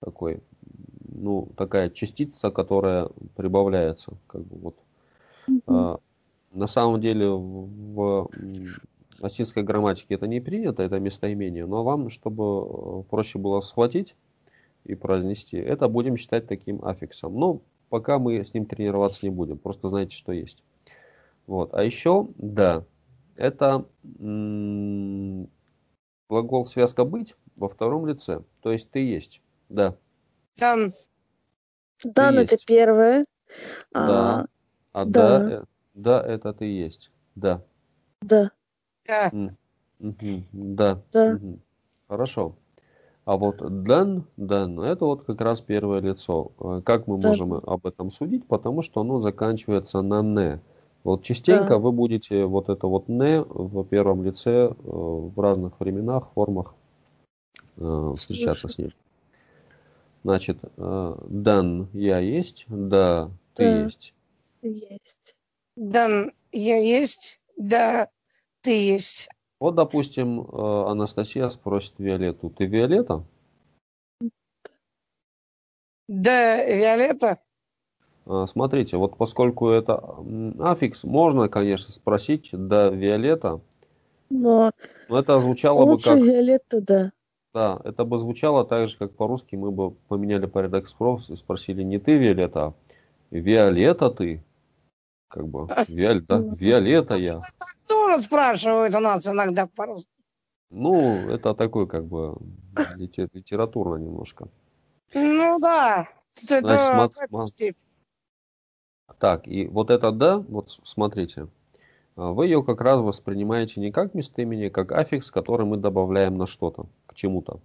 такой, ну, такая частица, которая прибавляется, как бы вот. Угу. А, на самом деле в латинской грамматике это не принято, это местоимение, но вам, чтобы э, проще было схватить и произнести, это будем считать таким аффиксом. Но пока мы с ним тренироваться не будем, просто знаете, что есть. Вот. А еще, да, это глагол связка быть во втором лице, то есть ты есть, да. Дан. Дан это первое. Да. А, а да. да, э, да, это ты есть, да. Да. Да. Угу. Да. Да. Угу. Хорошо. А вот дан, дан, это вот как раз первое лицо. Э, как мы да. можем об этом судить? Потому что оно заканчивается на не. Вот частенько да. вы будете вот это вот не в первом лице э, в разных временах, формах э, встречаться с ним. Значит, дан я есть, да ты да. есть. Есть. Дан я есть, да ты есть. Вот, допустим, Анастасия спросит Виолетту, ты Виолетта? Да, Виолетта. А, смотрите, вот поскольку это аффикс, можно, конечно, спросить, да, Виолетта. Но, но это звучало бы как... Виолетта, да. Да, это бы звучало так же, как по-русски мы бы поменяли порядок слов и спросили не ты, Виолетта, а Виолетта ты. Как бы, Виоль, да? Виолетта я. Так тоже спрашивают у нас иногда по-русски. Ну, это такой, как бы, литературно немножко. Ну да. Это Значит, так, и вот это «да», вот смотрите, а, вы ее как раз воспринимаете не как местоимение, как аффикс, который мы добавляем на что-то, к чему-то.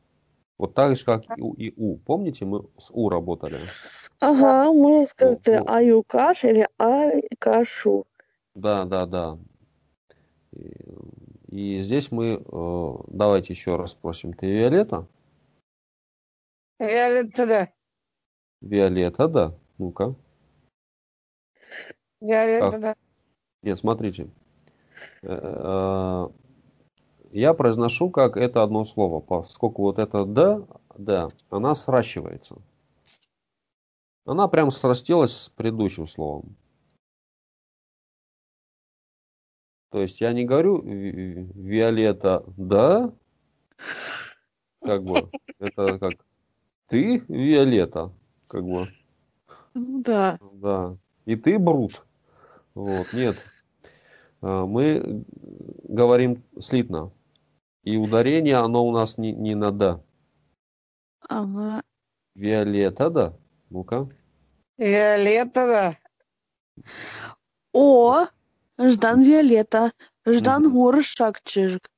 Вот так же, как и у, и у. Помните, мы с у работали? Ага, можно сказать ну, аю каш или ай кашу. Да, да, да. И, и здесь мы, э, давайте еще раз спросим, ты Виолетта? Виолетта, да. Виолетта, да. Ну-ка. Виолетта, да. Нет, смотрите. Э, э, я произношу как это одно слово, поскольку вот это да, да, она сращивается. Она прям срастилась с предыдущим словом. То есть я не говорю Виолетта, да, как бы, это как ты Виолетта, как бы. Да. Да. И ты Брут. Вот, нет. А, мы говорим слитно. И ударение, оно у нас не, не на «да». Ага. Виолетта, да? Ну-ка. Виолетта, да. О, Ждан Виолетта. Ждан угу. Горшак Чижик.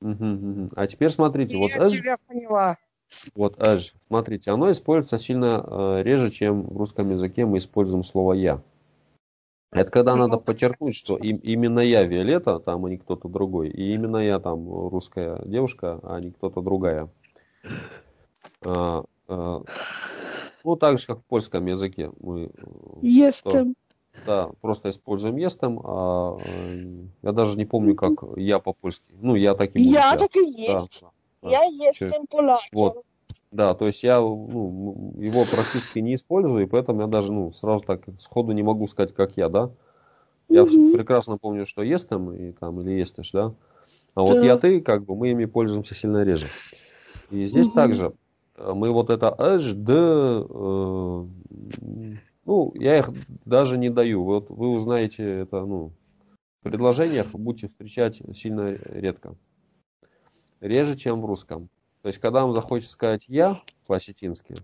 Угу, угу. А теперь смотрите. Я вот тебя поняла. Вот аж, смотрите, оно используется сильно э, реже, чем в русском языке мы используем слово «я». Это когда надо подчеркнуть, что им, именно я Виолетта, там, а не кто-то другой. И именно я там русская девушка, а не кто-то другая. А, а, ну, так же, как в польском языке. Мы, Естем. Да, просто используем естем. А, э, я даже не помню, как я по-польски. Ну, я таким Я так и есть. Да. Я естем полячим. Вот. Да, то есть я ну, его практически не использую, и поэтому я даже ну, сразу так сходу не могу сказать, как я, да. Я угу. прекрасно помню, что есть там, и там, или естешь, да. А вот я ты, как бы, мы ими пользуемся сильно реже. И здесь угу. также э, мы вот это д, э, ну, я их даже не даю. Вот вы узнаете это, ну, в предложениях будете встречать сильно редко реже, чем в русском. То есть, когда вам захочется сказать «я» по-осетински,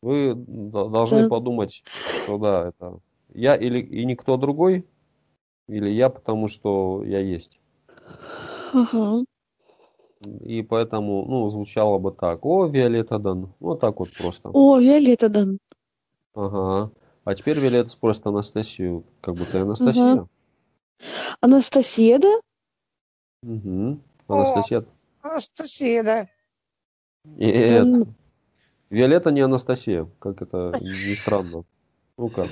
вы должны да. подумать, что да, это я или и никто другой, или я, потому что я есть. Ага. И поэтому, ну, звучало бы так. О, Виолетта Дан. Вот так вот просто. О, Виолетта Дан. Ага. А теперь Виолетта спросит Анастасию, как будто Анастасия. Ага. Анастасия, да? Угу. Анастасия. Анастасия, да. Да. Виолетта не Анастасия, как это ни странно. Ну как?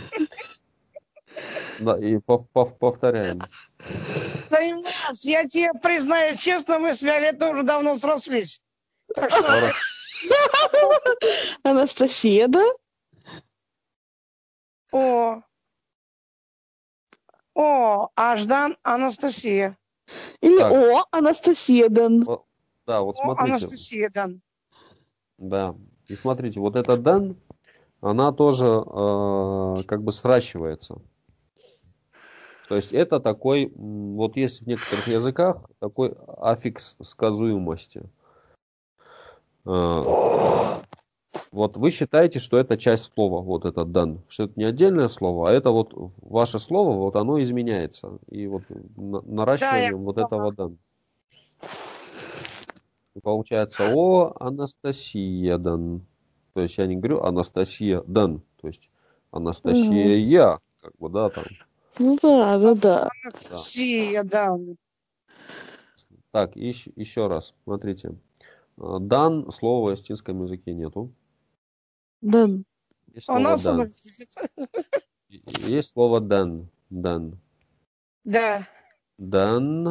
Да, и пов- пов- повторяем. Таймас, я тебе признаю честно, мы с Виолеттой уже давно срослись. Так что. Анастасия, да? О. О, Аждан Анастасия. Или Так. О, Анастасия, Дан. Да, вот О, смотрите. Анастасия, Дан. Да. И смотрите, вот эта дан, она тоже э, как бы сращивается. То есть это такой, вот есть в некоторых языках такой аффикс сказуемости. Э, Вот вы считаете, что это часть слова, вот этот дан, что это не отдельное слово, а это вот ваше слово, вот оно изменяется. И вот на- наращиванием вот этого дан. Получается О Анастасия Дан. То есть я не говорю Анастасия Дан. То есть Анастасия я. Как бы, да, там. Ну да, да, да. Анастасия, Дан. Так, еще, еще раз. Смотрите. Дан слова в эстинском языке нету. Дан. Есть слово дан. Есть слово дан. Дан. Да, Дан.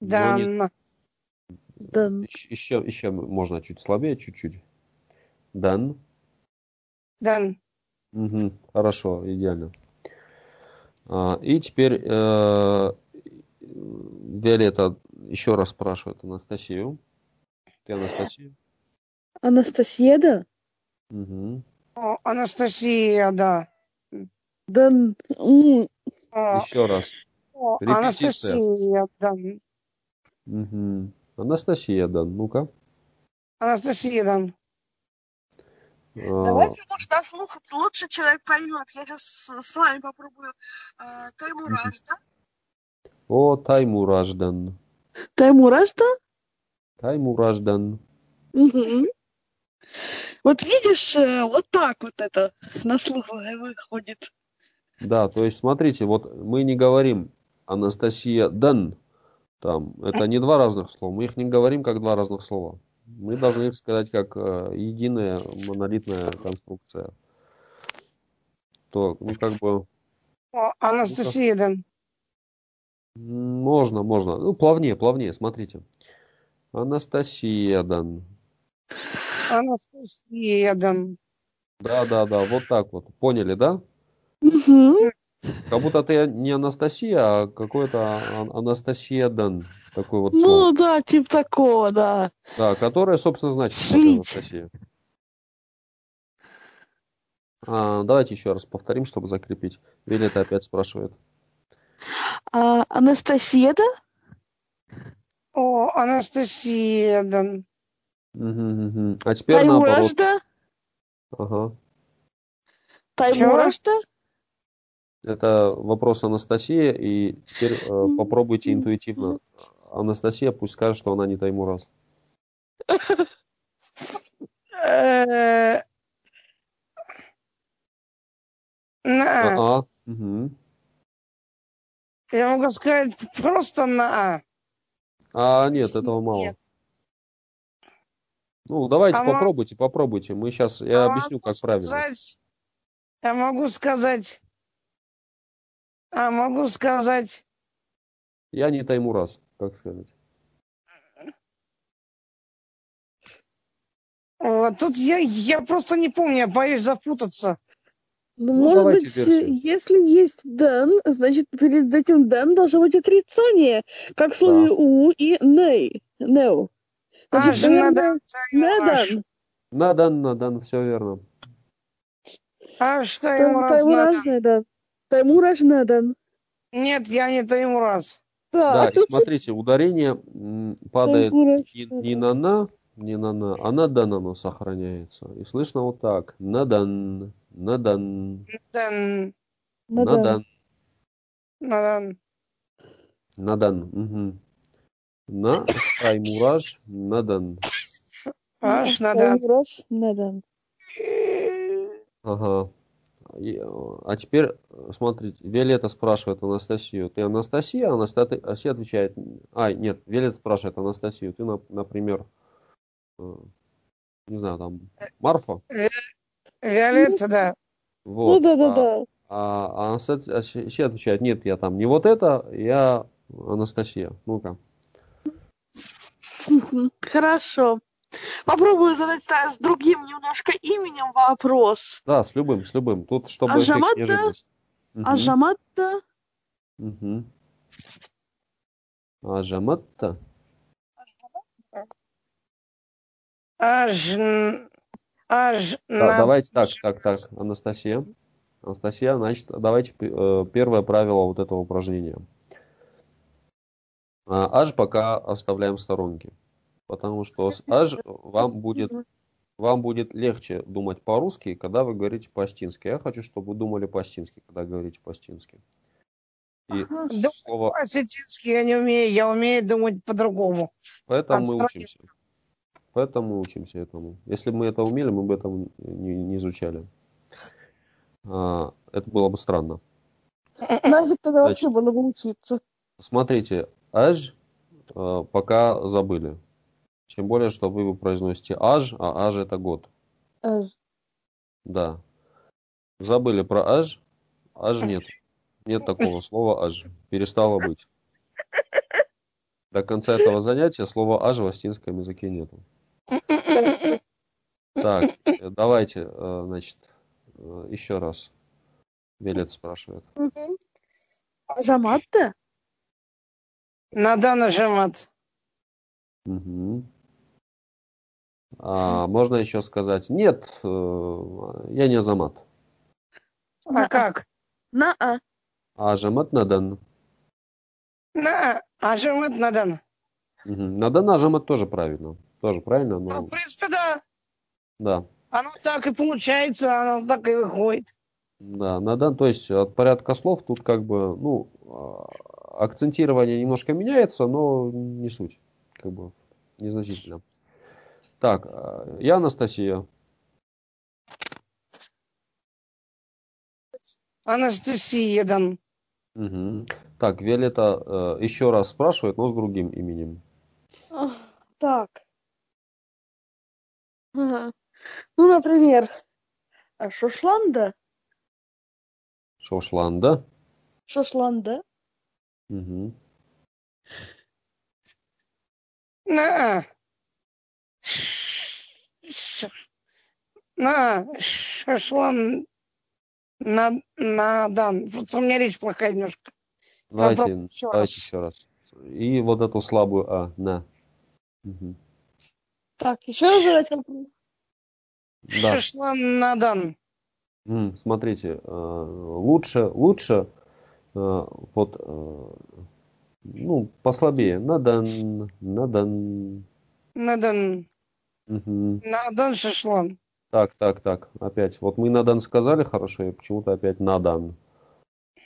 Но не- Дан. Еще, еще можно чуть слабее, чуть-чуть. Дан. Дан. Мгм. Хорошо, идеально. А, и теперь э, Виолетта еще раз спрашивает Анастасию. Ты Анастасия? Анастасия, да? Мгм. О, Анастасия, да. Дан. Еще раз. о. Анастасия, Дан. Мгм. Анастасия, да. Ну-ка. Анастасия, Дан. А, Давайте, может, на слух лучше человек поймет. Я сейчас с вами попробую. э, Таймураж, да? О, Таймураждан. Таймураж, да? Таймураждан. Мгм. Вот видишь, э, вот так вот это на слух вы- выходит. Да, то есть смотрите, вот мы не говорим Анастасия Дан. Там, это не два разных слова. Мы их не говорим как два разных слова. Мы должны их сказать как э, единая монолитная конструкция. То, ну, как бы, О, Анастасия, м, можно, можно. Ну, плавнее, плавнее, смотрите. Анастасия Дан. Анастасия, Дан. Да, да, да, вот так вот. Поняли, да? Мгм. Как будто ты не Анастасия, а какой-то Ан- Анастасия Дан. Такой вот слово. Ну да, типа такого, да. Да, которая, собственно, значит. Анастасия. А, давайте еще раз повторим, чтобы закрепить. Виолетта опять спрашивает. А Анастасия, да? О, Анастасия, Дан. Мгм, мгм. А теперь Таймураж, наоборот. Ага. Таймураж, да? Это вопрос Анастасия, и теперь э, попробуйте интуитивно. Анастасия пусть скажет, что она не Таймураз. Э, На А. Я могу сказать просто на А. Нет, этого мало. Ну, давайте А попробуйте, попробуйте. Мы сейчас, я А объясню, как правильно. Я могу сказать... А могу сказать... Я не Таймураз, как сказать. Вот, тут я, я просто не помню, я боюсь запутаться. Ну, Ну, может быть, версию. если есть дан, значит, перед этим дан должно быть отрицание, как в слове у и ней. Неу. А, Значит, жена, наверное, не дан. Надан, надан, все верно. А что ему раз надо? Таймураж не дан. Таймураж не дан. Нет, я не раз. Да, Да. и смотрите, ударение падает Таймураж не, на на, не на на, а на дан оно сохраняется. И слышно вот так. Надан, надан, Дан, Не дан. надан, надан. надан. Мгм. На таймураж, надан. Аж надан. Таймураж не дан. Ага. Э, А теперь, э, смотрите, Виолетта спрашивает Анастасию. Ты Анастасия? Анастасия отвечает. А, нет, Виолетта спрашивает Анастасию. Ты, на- например, э, не знаю, там, Марфа? Виолетта, да. Ну Вот. да, да, А- да. А Анастасия отвечает, нет, я там не вот это, я Анастасия. Ну-ка. Хорошо. Попробую задать с другим немножко именем вопрос. Да, с любым, с любым. Тут, чтобы Ажаматта? Ажаматта? Угу. Ажаматта? Аж... Аж... Да, давайте так, так, так, Анастасия. Анастасия, значит, давайте э, первое правило вот этого упражнения. А, аж пока оставляем в сторонке. Потому что с аж вам будет, вам будет легче думать по-русски, когда вы говорите по-астински. Я хочу, чтобы вы думали по-астински, когда говорите по-астински. И ага. слово... По-осетински я не умею, я умею думать по-другому. Поэтому мы учимся. Поэтому мы учимся этому. Если бы мы это умели, мы бы этого не, не изучали. А, это было бы странно. Значит, тогда вообще было бы учиться. Смотрите, аж пока забыли. Тем более, что вы произносите аж, а аж это год. Аж. Да. Забыли про аж, аж нет. Нет такого слова аж. Перестало быть. До конца этого занятия слова аж в астинском языке нету. Так, давайте, э, значит, э, еще раз. Велет спрашивает. Ажамат-то? Надо нажимать. Угу. А, можно еще сказать, нет, э, я не Азамат. А как? На а. Ажамат надан. На, ажамат надан. Угу. Надан ажамат тоже правильно. Тоже правильно? Но... Ну, в принципе, да. Да. Оно так и получается, оно так и выходит. Да, надан, то есть от порядка слов тут как бы, ну, а, акцентирование немножко меняется, но не суть, как бы незначительно. Так, а, я Анастасия. Анастасия, Дан. Угу. Так, Виолетта э, еще раз спрашивает, но с другим именем. Так. Ага. Ну, например, а, Шошланда. Шошланда. Шошланда. Угу. На. На. Шошлан. На, на, Дан. Просто у меня речь плохая немножко. Давайте, еще давайте раз. еще раз. И вот эту слабую А, на. Угу. Так, еще раз задать вопрос. Да. Шашланадан. М, Смотрите, э, лучше, лучше э, вот, э, ну, послабее. Надан, надан. Надан. Мгм. Надан шашлан. Так, так, так, опять. Вот мы надан сказали хорошо, и почему-то опять надан.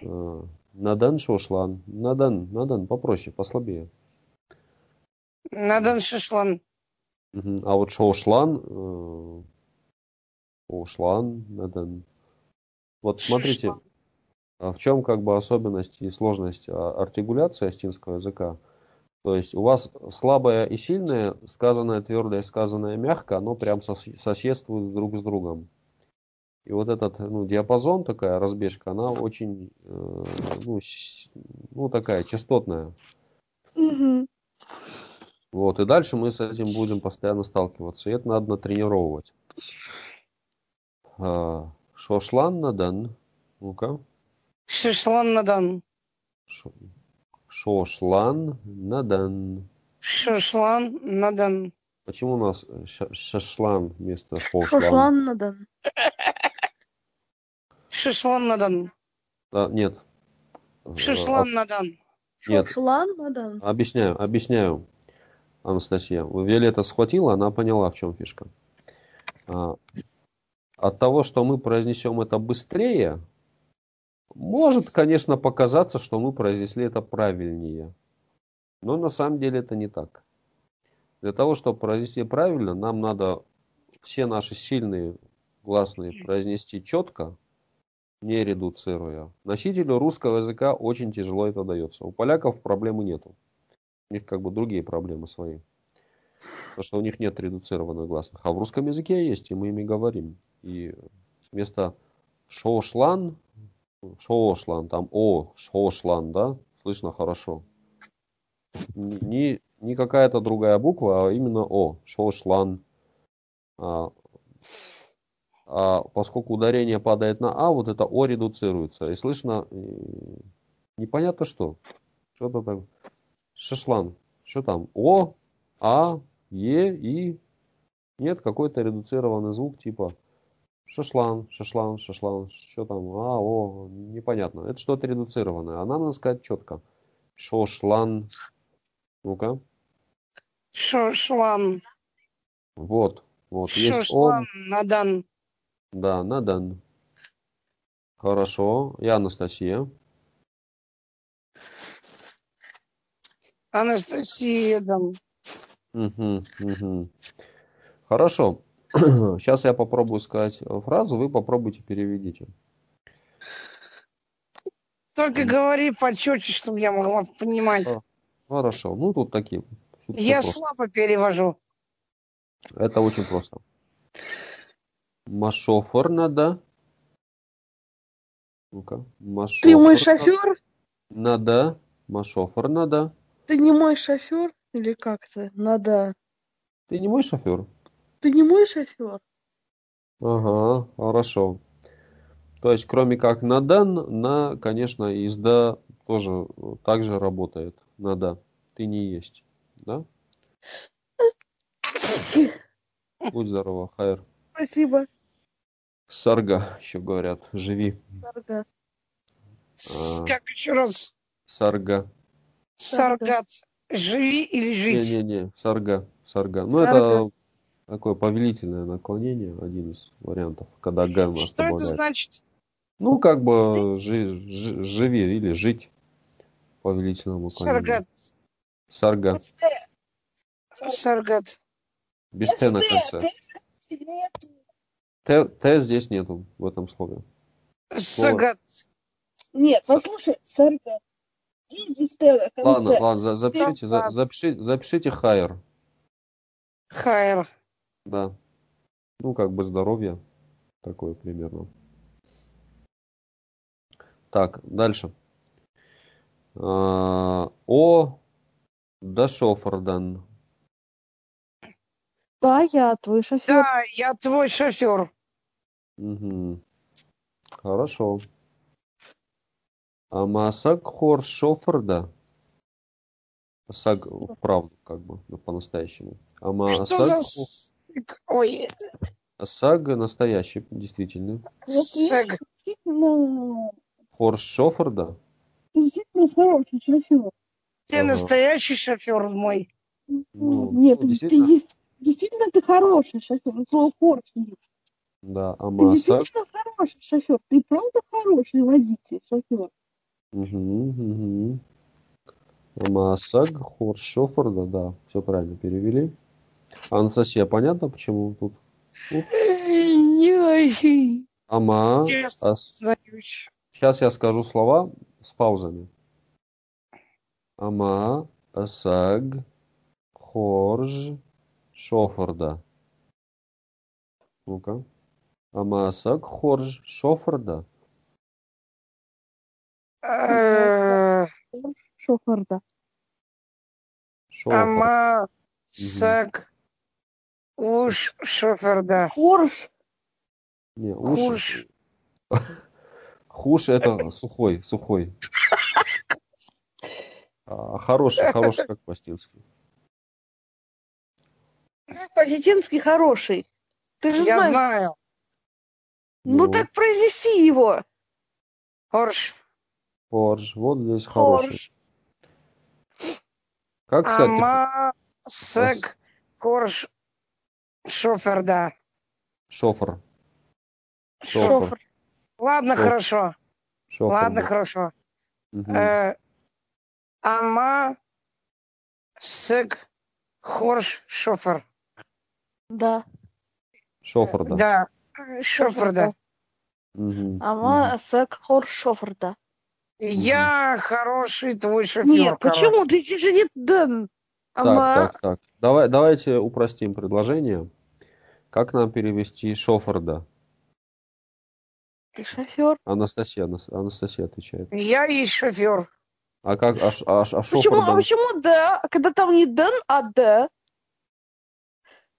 Э, Надан шошлан. Надан, надан, попроще, послабее. Надан шашлан. Мгм. А вот шошлан, э, шошлан, надан. Вот смотрите, а в чем как бы особенность и сложность а, артикуляции астинского языка? То есть у вас слабое и сильное, сказанное твердое, сказанное мягко, оно прям сос- соседствует друг с другом. И вот этот ну, диапазон, такая разбежка, она очень, э, ну, с- ну, такая частотная. Мгм. Вот, и дальше мы с этим будем постоянно сталкиваться. И это надо натренировывать. А, Шошлан надан. Ну-ка. Шашлан надан. Шо- Шошлан надан. Шашлан надан. Почему у нас ша- шашлан вместо шошлан? Шошлан надан. Шашлан надан. Да, нет. Шашлан надан. Нет. Шошлан надан. Объясняю, объясняю, Анастасия. Виолетта схватила, она поняла, в чем фишка. А, От того, что мы произнесем это быстрее, может, конечно, показаться, что мы произнесли это правильнее. Но на самом деле это не так. Для того, чтобы произнести правильно, нам надо все наши сильные гласные произнести четко, не редуцируя. Носителю русского языка очень тяжело это дается. У поляков проблемы нету. У них как бы другие проблемы свои. Потому что у них нет редуцированных гласных. А в русском языке есть, и мы ими говорим. И вместо шошлан Шошлан, там О, Шошлан, да? Слышно хорошо. Не, не какая-то другая буква, а именно О, Шошлан. А, а поскольку ударение падает на А, вот это О редуцируется. И слышно непонятно что. Что-то так. Шашлан. Что там? О, А, Е, И. Нет, какой-то редуцированный звук типа шашлан, шашлан, шашлан. Что там? А, О, непонятно. Это что-то редуцированное. А нам надо сказать четко. Шошлан. Ну-ка. Шошлан. Вот. Вот. Есть Шошлан. О. Надан. Да, надан. Хорошо. И Анастасия. Анастасия. Там. Мгм, мгм. Хорошо. Сейчас я попробую сказать э, фразу, вы попробуйте переведите. Только говори почетче, чтобы я могла понимать. Хорошо. Ну, тут такие. Тут Я слабо перевожу. Это очень просто. Машофор надо. Ну-ка. Ты мой шофер? надо. Машофор надо. Ты не мой шофер? Или как-то? Надо. Ты не мой шофер? Ты не мой шофер? Ага, хорошо. То есть, кроме как надан, на, конечно, из да тоже э, также работает. Нада. Ты не есть. Да? Будь здорова, Хайр. Спасибо. Сарга, еще говорят. Живи. Дорога. С- А. Как еще раз? Сарга. Саргат. Живи или жить? Не-не-не, сарга. Сарга. Ну, Сарга. это такое повелительное наклонение, один из вариантов, когда г у нас Что это добавляют. значит? Ну, как бы жи- жи- живи или жить в повелительном наклонении. Саргат. Сарга. Саргат. Без Т на конце. Т, Т здесь нету в этом слове. Сагат. Нет, послушай, Сарга. Где здесь Т на Ладно, конце? ладно, за- запишите, запишите, запишите хайер. Хайр. Да. Ну, как бы здоровье. Такое примерно. Так, дальше. А, О Дашофордан. Да, я твой шофер. Да, я твой шофер. Мгм. Хорошо. А Масак Хор Шофорда. Саг вправду, как бы, ну, по-настоящему. А Что за... Ой, Саг настоящий, действительно. саг. Действительно, Хор Шофорда. ты действительно хороший шофер. Ты Ага. настоящий шофер мой. Ну, Нет, ну, ты действительно. есть. Действительно, ты хороший шофер. Ну, Слово хорш нет. Да, а Ты действительно хороший шофер. Ты правда хороший водитель, шофер. Угу, угу. Масаг Хор Шофорда, да, все правильно перевели. Анастасия, понятно, почему тут? Не очень. Ама. Сейчас я скажу слова с паузами. Ама, Асаг, Хорж, Шофорда. Ну-ка. Ама, Асаг, Хорж, Шофорда. Шоферда. Шофорда. Ама, саг, уж шофер, да. Хорш. Не, уж- Хуш. Хуш это сухой, сухой. А, хороший, хороший, как пластинский. Как по-чеченски хороший. Ты же Я знаешь. знаю. Ну Ну. так произнеси его. Хорш. Хорж, вот здесь хороший. Хорш. Как сказать? Ама, саг, хорш, шофер, да. Шофер. Шофер. Шофер. Ладно, Шофер. хорошо. Шофер. Ладно, да. хорошо. Э, Ама, саг, хорш, шофер. Да. Шофер, да. Да, шофер, да. Ама сек хорш шоферда. Я хороший твой шофер. Нет, короче. почему? Ты же нет Дэн. Ама Так, так, так. Давай, давайте упростим предложение. Как нам перевести Шофорда? Ты шофер. Анастасия, Анас- Анастасия отвечает. Я есть шофер. А как, а, а, а Почему, а да? почему да? Когда там не Дэн, а Д?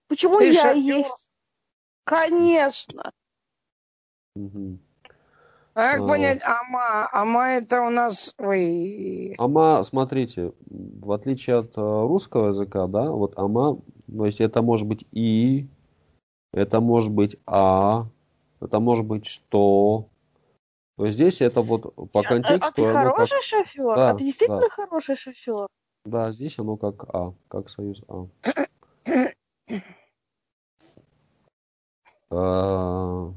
Почему Ты я шофер? есть? Конечно. Мгм. А как А. понять ама? Ама это у нас... Ой, Ама, смотрите, в отличие от э, русского языка, да, вот ама, то есть это может быть и, это может быть а, это может быть что. То есть здесь это вот по А, а контексту, ты оно как, хороший шофер? Да, а ты действительно хороший шофер? да, здесь оно как а, как союз а. А,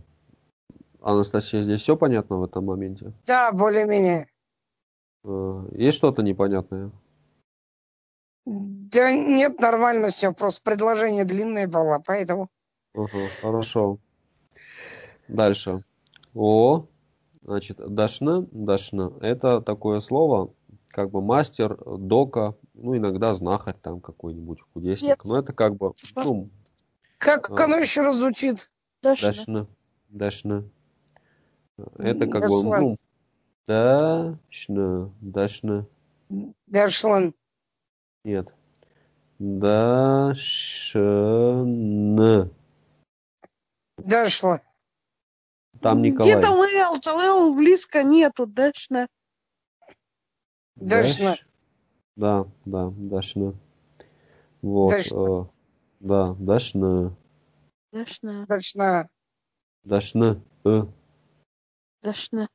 Анастасия, здесь все понятно в этом моменте? да, более-менее. А, Есть что-то непонятное? Да нет, нормально все, просто предложение длинное было, поэтому... Ага, хорошо. Дальше. О, значит, дашна, дашна. Это такое слово, как бы мастер, дока, ну, иногда знахарь там какой-нибудь, кудесник. Нет. Но это как бы, ну, Как А. оно еще раз звучит? Дашна. дашна, дашна. Это как бы, Дашлан. ну, дашна, дашна. Дашлан. Нет. Дашна. Дашла. Там Где Николай. там Эл? Там Эл близко нету, Дашна. Дашна. Даш- Да, да, Дашна. Вот. Дашна. э, да, Дашна. Дашна. Дашна. Дашна. э. Дашна.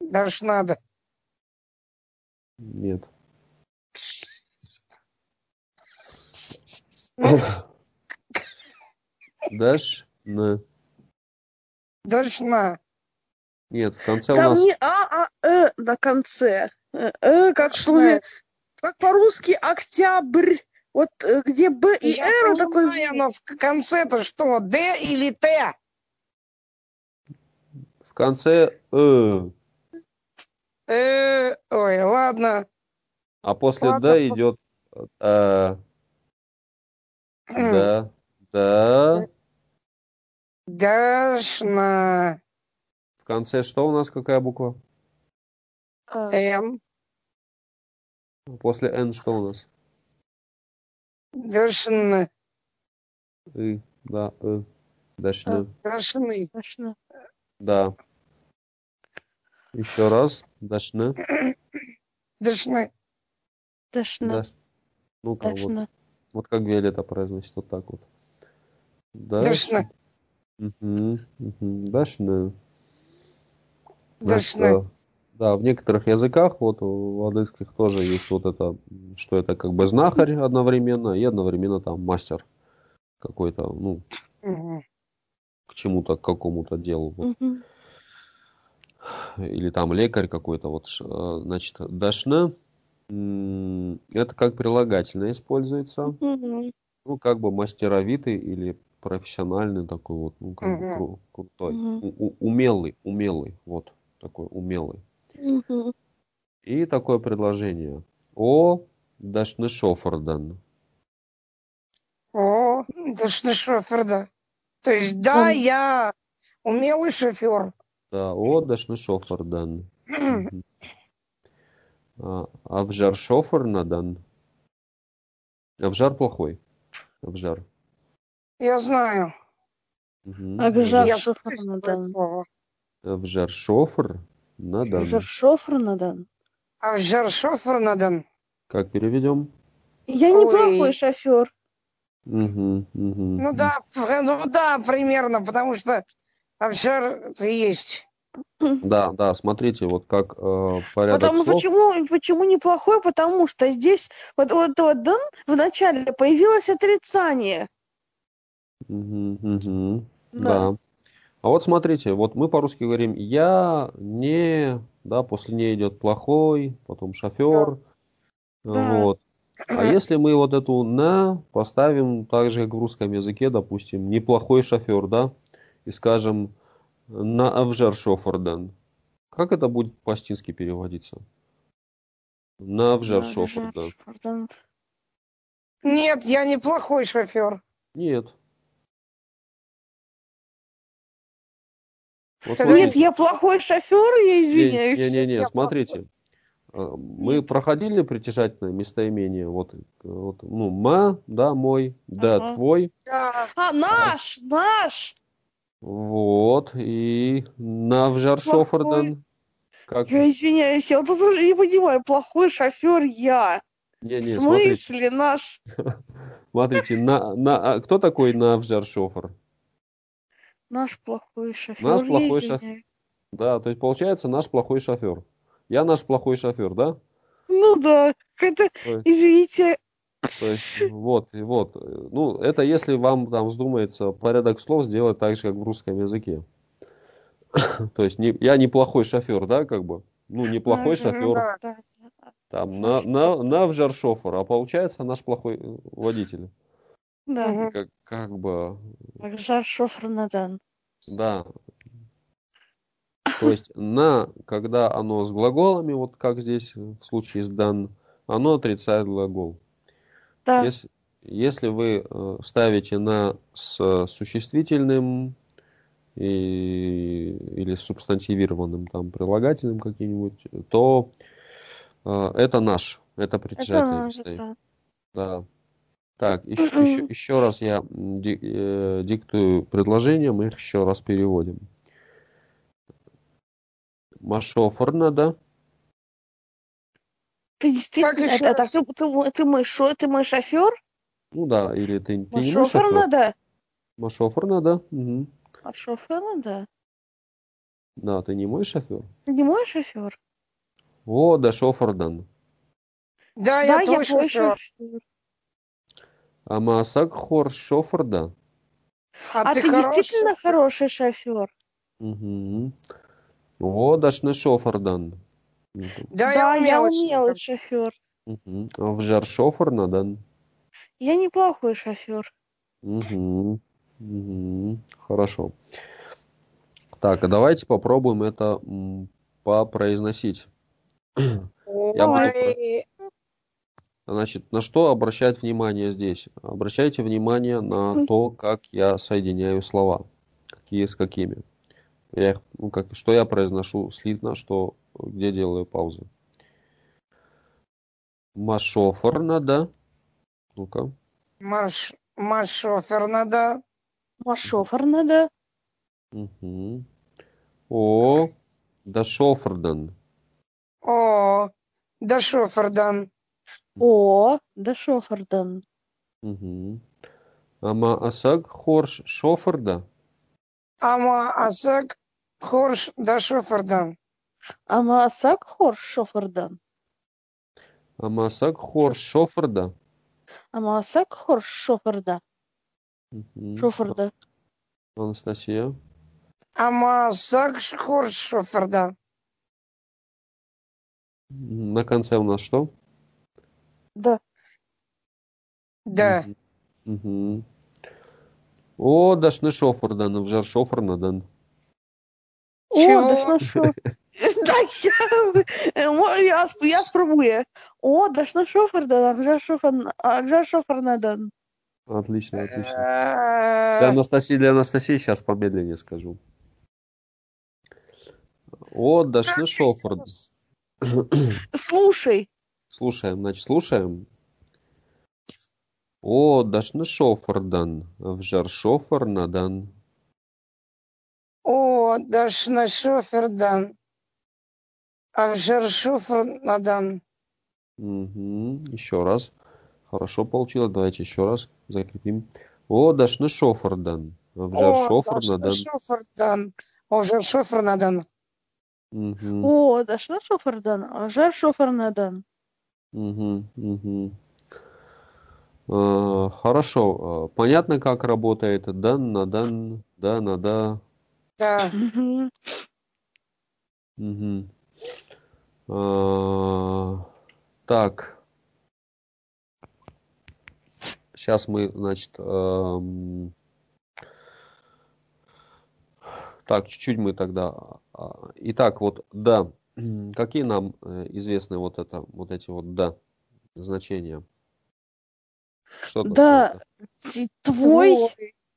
Дашнада. Нет. Ну, Дашна. Дашна. Нет, в конце у Там нас... не А, а Э на конце. Э, э, как Дашна. слове, как по-русски октябрь. Вот э, где Б и Я Р, он такой понимаю, но в конце-то что, Д или Т? В конце э. Э, ой, ладно. А после Ладно, Д идет э. Да. Да. Дашна. В конце что у нас какая буква? А, М. После Н что у нас? Дашна. И. Да, э. Дашна. Дашны. Дашна. Да. Еще раз. Дашна. Дашны. Дашна. Да. Ну-ка, вот. Дашна. Вот как Виолетта произносит, вот так вот. Значит, Дашна. э, да, в некоторых языках, вот в английских тоже есть вот это, м, что это как бы знахарь одновременно и одновременно там мастер какой-то, ну, Мгм. к чему-то, к какому-то делу. вот. Мгм. Или там лекарь какой-то, вот, ш- э, значит, дашна, м, это как прилагательное используется. Мгм. ну, как бы мастеровитый или профессиональный такой вот, ну, как бы кру- крутой. Мгм. У- умелый, умелый, вот, такой умелый. Мгм. И такое предложение. О, дашны шофердан. О, Дашны шофер, да. То есть, да, Он- я умелый шофер. Да, о, дашны шофердан. Мгм. А, Авжар шофернадан. Авжар плохой. Авжар. Я знаю. Мгм. Акжар Я шофер надан. это слово. Авжар шофер надан. Акжар шофер надан. А жар шофер надан. Как переведем? Я Ой. неплохой шофер. Мгм. Ну да, п- ну да, примерно, потому что это и есть. Да, да, смотрите, вот как э, порядок Потому слов. почему, почему неплохой? Потому что здесь вот, вот, вот Дан в начале появилось отрицание. Мгм, мгм. Да. Да. А вот смотрите, вот мы по-русски говорим я, не, да, после не идет плохой, потом шофер. Да. Вот. А если мы вот эту на поставим так же, как в русском языке, допустим, неплохой шофер, да, и скажем на авжар шофердан. Как это будет по-астински переводиться? На авжар. Шофердан. Нет, я неплохой шофер. Нет. Вот Нет, смотрите. я плохой шофер, я извиняюсь. Не-не-не, смотрите. А, Мы Нет. проходили притяжательное местоимение. Вот, вот, ну, ма, да, мой, да, Ага. твой. А, наш, наш. Вот. И навжаршофердан. Как? Я извиняюсь, я вот тут уже не понимаю, плохой шофер я. В Не-не, смотрите. смысле наш? Смотрите, на, на, а кто такой навжаршофер? Наш плохой шофер. Наш плохой шоф- извиняюсь. Да, то есть получается наш плохой шофер. Я наш плохой шофер, да? Ну да, это, То есть- извините, То есть, вот, и вот. э, Ну, это если вам там вздумается порядок слов сделать так же, как в русском языке. То есть, не, я неплохой шофер, да, как бы? Ну, неплохой шофер, да. да. там, на, на, навжаршофер, а получается наш плохой э, водитель. Да. Как, как бы, как жар шофер надан. да. То есть, на, когда оно с глаголами, вот как здесь в случае с дан, оно отрицает глагол. Да, Если, если вы э, ставите на с существительным и, или с субстантивированным там прилагательным каким-нибудь, то э, это наш, это это притяжательное наш, да. Да. Так, еще, еще, еще раз я э, диктую предложение, мы их еще раз переводим. Машофер надо. Ты действительно, это, ты, ты, мой- ты мой шо, ты мой шофер? Ну да, или ты, ты не шофер шофер? надо? Машофер надо. Мгм. А шофер надо? Да, ты не мой шофер. Ты не мой шофер? О, да шофердан. Да, Да, я я твой шофер. шофер. Амасак хор шоферда. А, А, ты, хороший действительно шофер. хороший шофер? Угу. О, даш не шофердан. Да, Да, я я умелый шофер. шофер. Угу. А в жар шофернадан. Я неплохой шофер. Угу. Угу. Хорошо. Так, а давайте попробуем это попроизносить. Я буду Ой, Значит, на что обращать внимание здесь? Обращайте внимание на то, как я соединяю слова. Какие с какими. Я их, ну, как, что я произношу слитно, что где делаю паузы. Машофер надо. Ну-ка. марш, марш шофер надо. А шофер надо? Угу. О, да шофердан. О, да шофердан. О, да шофердан. Угу. Ама асаг хорш шоферда. Ама асак хорш да шофердан. А маасак хор шофердан. Ама асаг хорш шоферда. А маасак хор шоферда. Мгм. Шоферда. Анастасия. Ама асак хорш шофердан. Мгм. На конце у нас что? Да. Да. Мгм. О, даш не шофердан, в жар шофернадан. О, Чего? да ж шо. Да, я, е, мо- я, я спробую. О, да ж на шофердан, а шофер, а вже шофер надан. Отлично, отлично. Для Э, Анастасии, для Анастасии сейчас помедленнее скажу. О, даш не шофер. Слушай, Слушаем, значит, слушаем. О, даш не шофердан, в жар шофернадан. О, даш на шофердан. А в жар шофер надан. Мгм. Еще раз. Хорошо получилось. Давайте еще раз закрепим. О, даш не шофердан, в жар О, даш на шофернадан. шофердан. О, в жар шофер надан. Мгм. А, Хорошо. А, Понятно, как работает дан на дан, да на да. Да. Мгм. А, Так. Сейчас мы, значит, ам, так, чуть-чуть мы тогда. а, Итак, вот да. Какие нам э, известны вот это, вот эти вот да значения? Что Да? Ти- твой,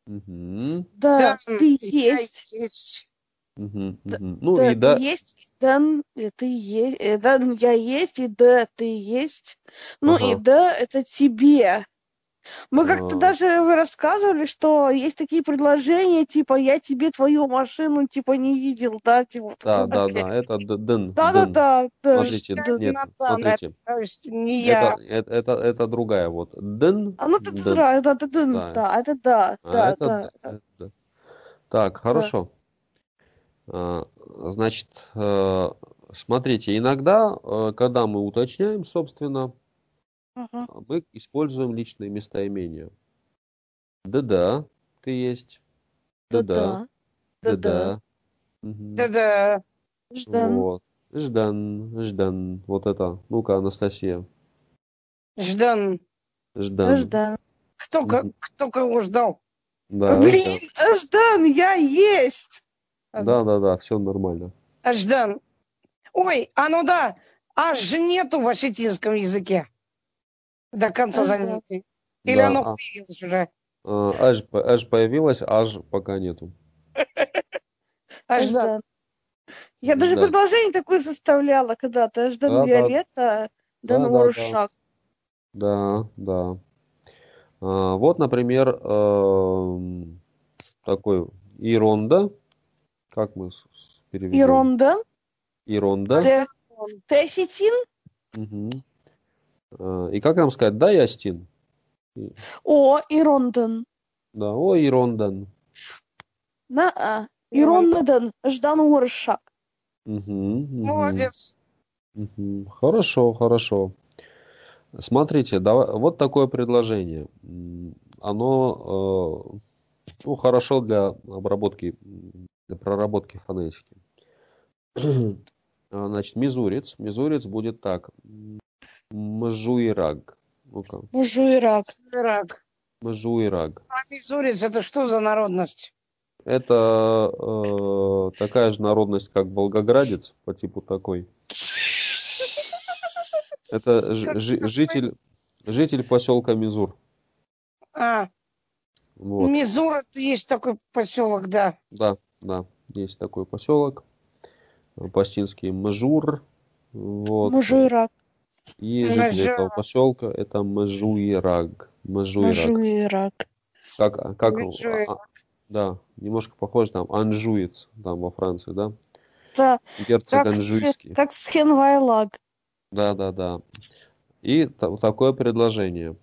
Мгм. да, Да, ты есть. есть. Да- мгм. Ну Да, и да, ты есть, дан, и ты есть, э, дан, я есть, и да, ты есть. Ну и ага. да, это тебе. Мы как-то даже вы рассказывали, что есть такие предложения, типа, я тебе твою машину, типа, не видел, да, типа, Да, да, да, это д- дын, дын. Да-да-да, да. Смотрите, Случайно нет, Натан, это, смотрите, не это, я. это, это, это другая вот. Дын, А ну ты дын, да, да, да, да, это да, а да, это, да, это. Так, хорошо. А, Значит, э, смотрите, иногда, э, когда мы уточняем, собственно, Ага. мы используем личные местоимения. Да-да, ты есть. Да-да, Да-да, да-да. Ждан. Вот. Ждан, Ждан. Вот это. Ну-ка, Анастасия. Ждан. Ждан. Ждан. Кто, ко- кто кого ждал? Да, Блин, Ждан, я есть. да, да, да, все нормально. А Ждан. Ой, а ну да, аж нету в осетинском языке до конца Аж да. занятий. Или Да, оно а- появилось уже? а, аж, аж появилась, аж пока нету. А Ждан. Ждан. Я даже Да. предложение такое составляла когда-то. Ждан Да, да. Виолетта, Да, Дан да, да. Да, да. А, вот, например, эм, такой Иронда. Как мы переведем? Иронда. Ты, ты осетин? Мгм. А, И как нам сказать? Да, Ястин? О, Ирондан. Да, о, Ирондан. На, а. Ирондан. Ждан Уршак. Мгм. Молодец. Хорошо, хорошо. Смотрите, давай, вот такое предложение. Оно э, ну, хорошо для обработки, для проработки фонетики. А, Значит, мизурец. Мизурец будет так. М, Мжуираг. Ну-ка. Мужуирак. Ирак. Мжуираг. А мизурец это что за народность? Это э, такая же народность, как волгоградец, по типу такой. Это ж- Как- житель, житель поселка Мизур. А, Вот. Мизур это есть такой поселок, да. Да, да, есть такой поселок. Пастинский Мажур. Вот. Мужуирак. И жители этого поселка это Мажуираг. Мажуираг. Мужуирак. Как, как, Мажуираг. а, да, немножко похоже там Анжуец, там во Франции, да? Да, Герцог как, Анжуйский. Как Схенвайлаг. Да, да, да. И та- такое предложение.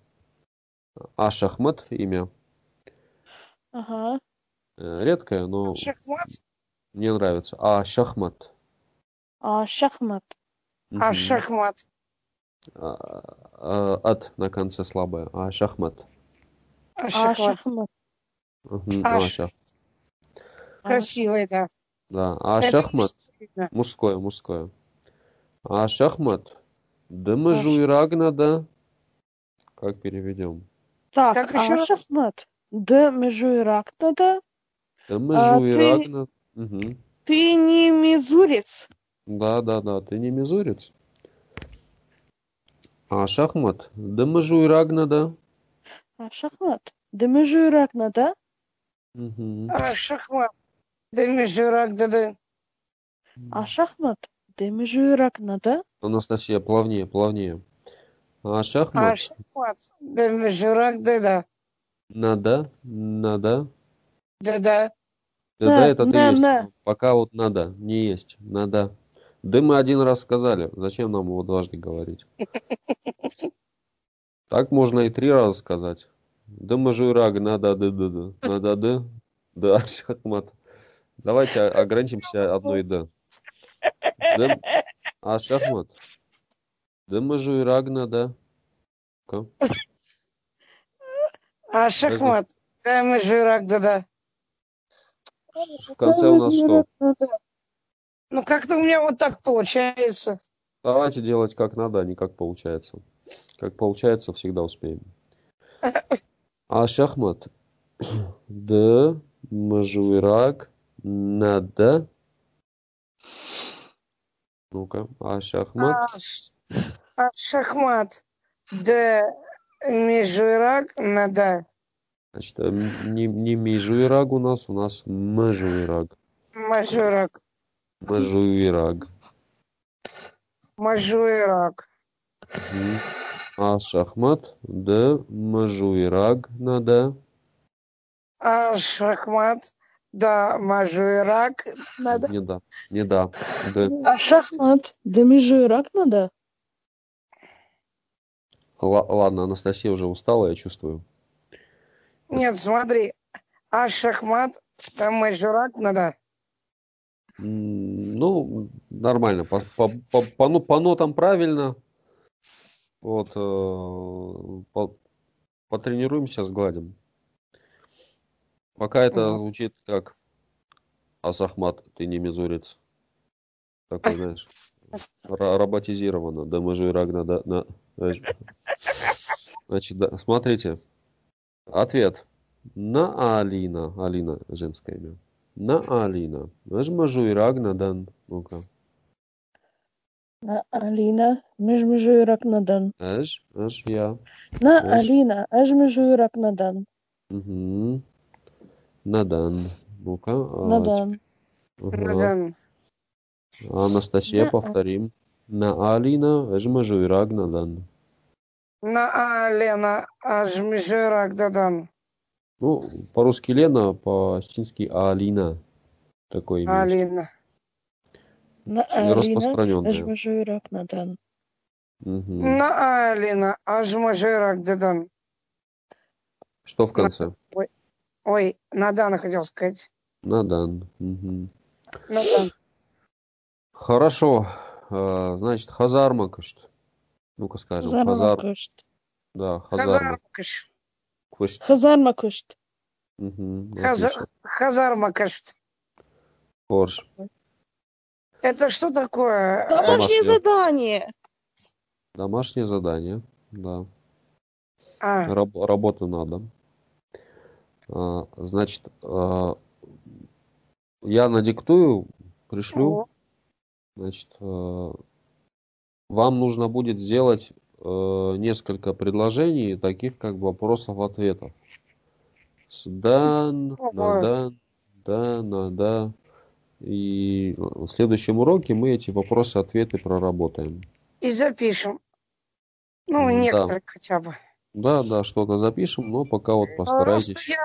Ашахмат имя. Ага. Э, Редкое, но Шахмат? мне нравится. А, шахмат. А шахмат. А, а, Ат на конце слабое. А шахмат. А А, шахмат. шахмат. Мгм, А а, ш- шах- А, Красивый, да. Да. А Это шахмат. Мужское, мужское. А шахмат. Да А мы ш- жуй рагнада. Как переведем? Так, Как а, еще шахмат. Д, межуирак. Да-да. Да мы А жуй ты- рагнад. Мгм. Ты не мизурец. Да, да, да. Ты не мизурец. А шахмат. Да мы жуй рагнада. А, шахмат. Да межуирак, да? Мгм. А шахмат. Да межирак, да да. А, шахмат. Да межуирак, да? Анастасия, плавнее, плавнее. А А шахмат. шахмат. Да. Надо, надо. Да да. Да, На, да, это ты на, есть. Пока вот надо, не есть. Надо. Да мы один раз сказали. Зачем нам его дважды говорить? Так можно и три раза сказать. Да мы же раг, надо, да, да, да. Надо, да. Да, шахмат. Давайте ограничимся одной да. Да, А шахмат. Да мы же раг, надо. Ка. А шахмат. Да межирак, да да. В конце у нас что? Ну как-то у меня вот так получается. Давайте делать как надо, а не как получается. Как получается, всегда успеем. А шахмат. Да, мажуирак, надо. Ну-ка, а шахмат. А, а шахмат. Да межирак, надо. Значит, э, не, не мижуираг у нас, у нас мажуираг. Мажурак. Мажуираг. Мажуирак. Мгм. А шахмат да мажуираг надо. А шахмат. Да, мажуирак. Надо. Не да. Не да. Да. А шахмат? Да межу рак надо. Ла- ладно, Анастасия уже устала, я чувствую. Нет, смотри. А шахмат. Там мажурак надо. Ну, нормально. По, по, по, по, ну, по нотам правильно. Вот. э, по- потренируемся, сгладим. Пока это Мгм. звучит как Асахмат, ты не мизурец. Такой, знаешь, роботизировано. Да мы же Рагна, да, на-. Значит, да, смотрите. Ответ. На Алина. Алина, женское имя. На Алина. Нажмажу и Рагна дан. Ну-ка. На Алина, меж межу рак надан. Эш, эш, я. На Эш. Алина, аж межу рак надан. Угу. Надан. Ну-ка. а, Надан. ага. Надо. Анастасия, На- повторим. На Алина, Эжмажу и Рагна дан. Ну, по-русски Лена, по-осетински Алина. Такое имя. Алина. На Алина, аж Распространенное. межу рак надан. Мгм. На Алина. Аж мажурак дадан. Что в конце? Ой, Надана хотел сказать. Надан. Мгм. Надан. Хорошо. А, Значит, Хазарма, кышт. Ну-ка скажем. Хазар. Хазармакушт. Да, Хазарма. Хазармакушт. Мгм, Хаза- отлично. Хазармакаш. Хорш. Это что такое? Домашнее задание. Домашнее задание. Да. А, Раб- работу надо. А, Значит, а, я надиктую, пришлю. Ого. Значит, э, вам нужно будет сделать э, несколько предложений, таких как вопросов-ответов. С дан, на дан, да, на да. И в следующем уроке мы эти вопросы-ответы проработаем. и запишем. Ну, да. некоторые хотя бы. Да, да, что-то запишем, но пока вот Просто постарайтесь. я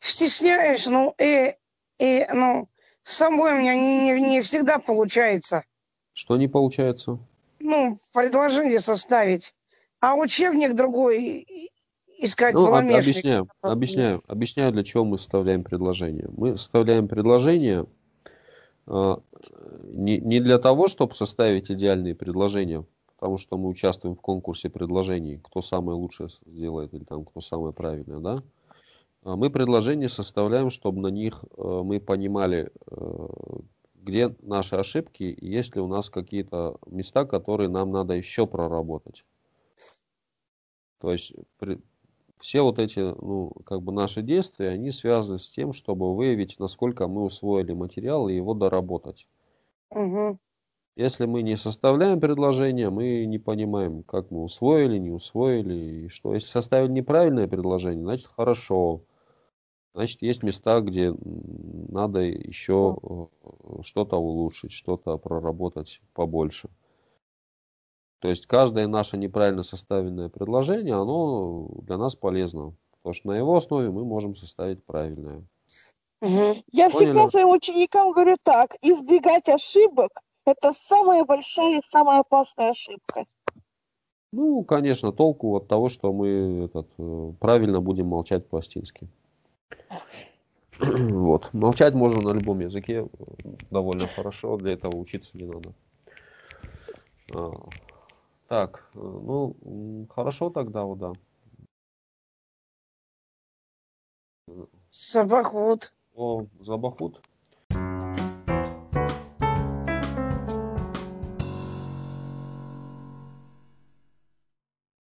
стесняюсь, ну, и, и, ну, с собой у меня не, не, не всегда получается. Что не получается? Ну, предложение составить. А учебник другой искать Ну, в об- ломешнике. объясняю, объясняю, объясняю, для чего мы составляем предложение. Мы составляем предложение а, не, не для того, чтобы составить идеальные предложения, потому что мы участвуем в конкурсе предложений, кто самое лучшее сделает или там кто самое правильное, да? А Мы предложения составляем, чтобы на них э, мы понимали, э, где наши ошибки и есть ли у нас какие-то места, которые нам надо еще проработать. То есть при- все вот эти, ну, как бы наши действия, они связаны с тем, чтобы выявить, насколько мы усвоили материал и его доработать. Мгм. Если мы не составляем предложение, мы не понимаем, как мы усвоили, не усвоили, и что. Если составили неправильное предложение, значит хорошо. Значит, есть места, где надо еще э, что-то улучшить, что-то проработать побольше. То есть каждое наше неправильно составленное предложение, оно для нас полезно. Потому что на его основе мы можем составить правильное. Мгм. Я Поняли? всегда своим ученикам говорю так. Избегать ошибок – это самая большая и самая опасная ошибка. Ну, конечно, толку от того, что мы этот, э, правильно будем молчать по-астински. Вот. Молчать можно на любом языке э, довольно хорошо, для этого учиться не надо. Так, э, ну, хорошо тогда, вот, да. Собакут. О, Забахут.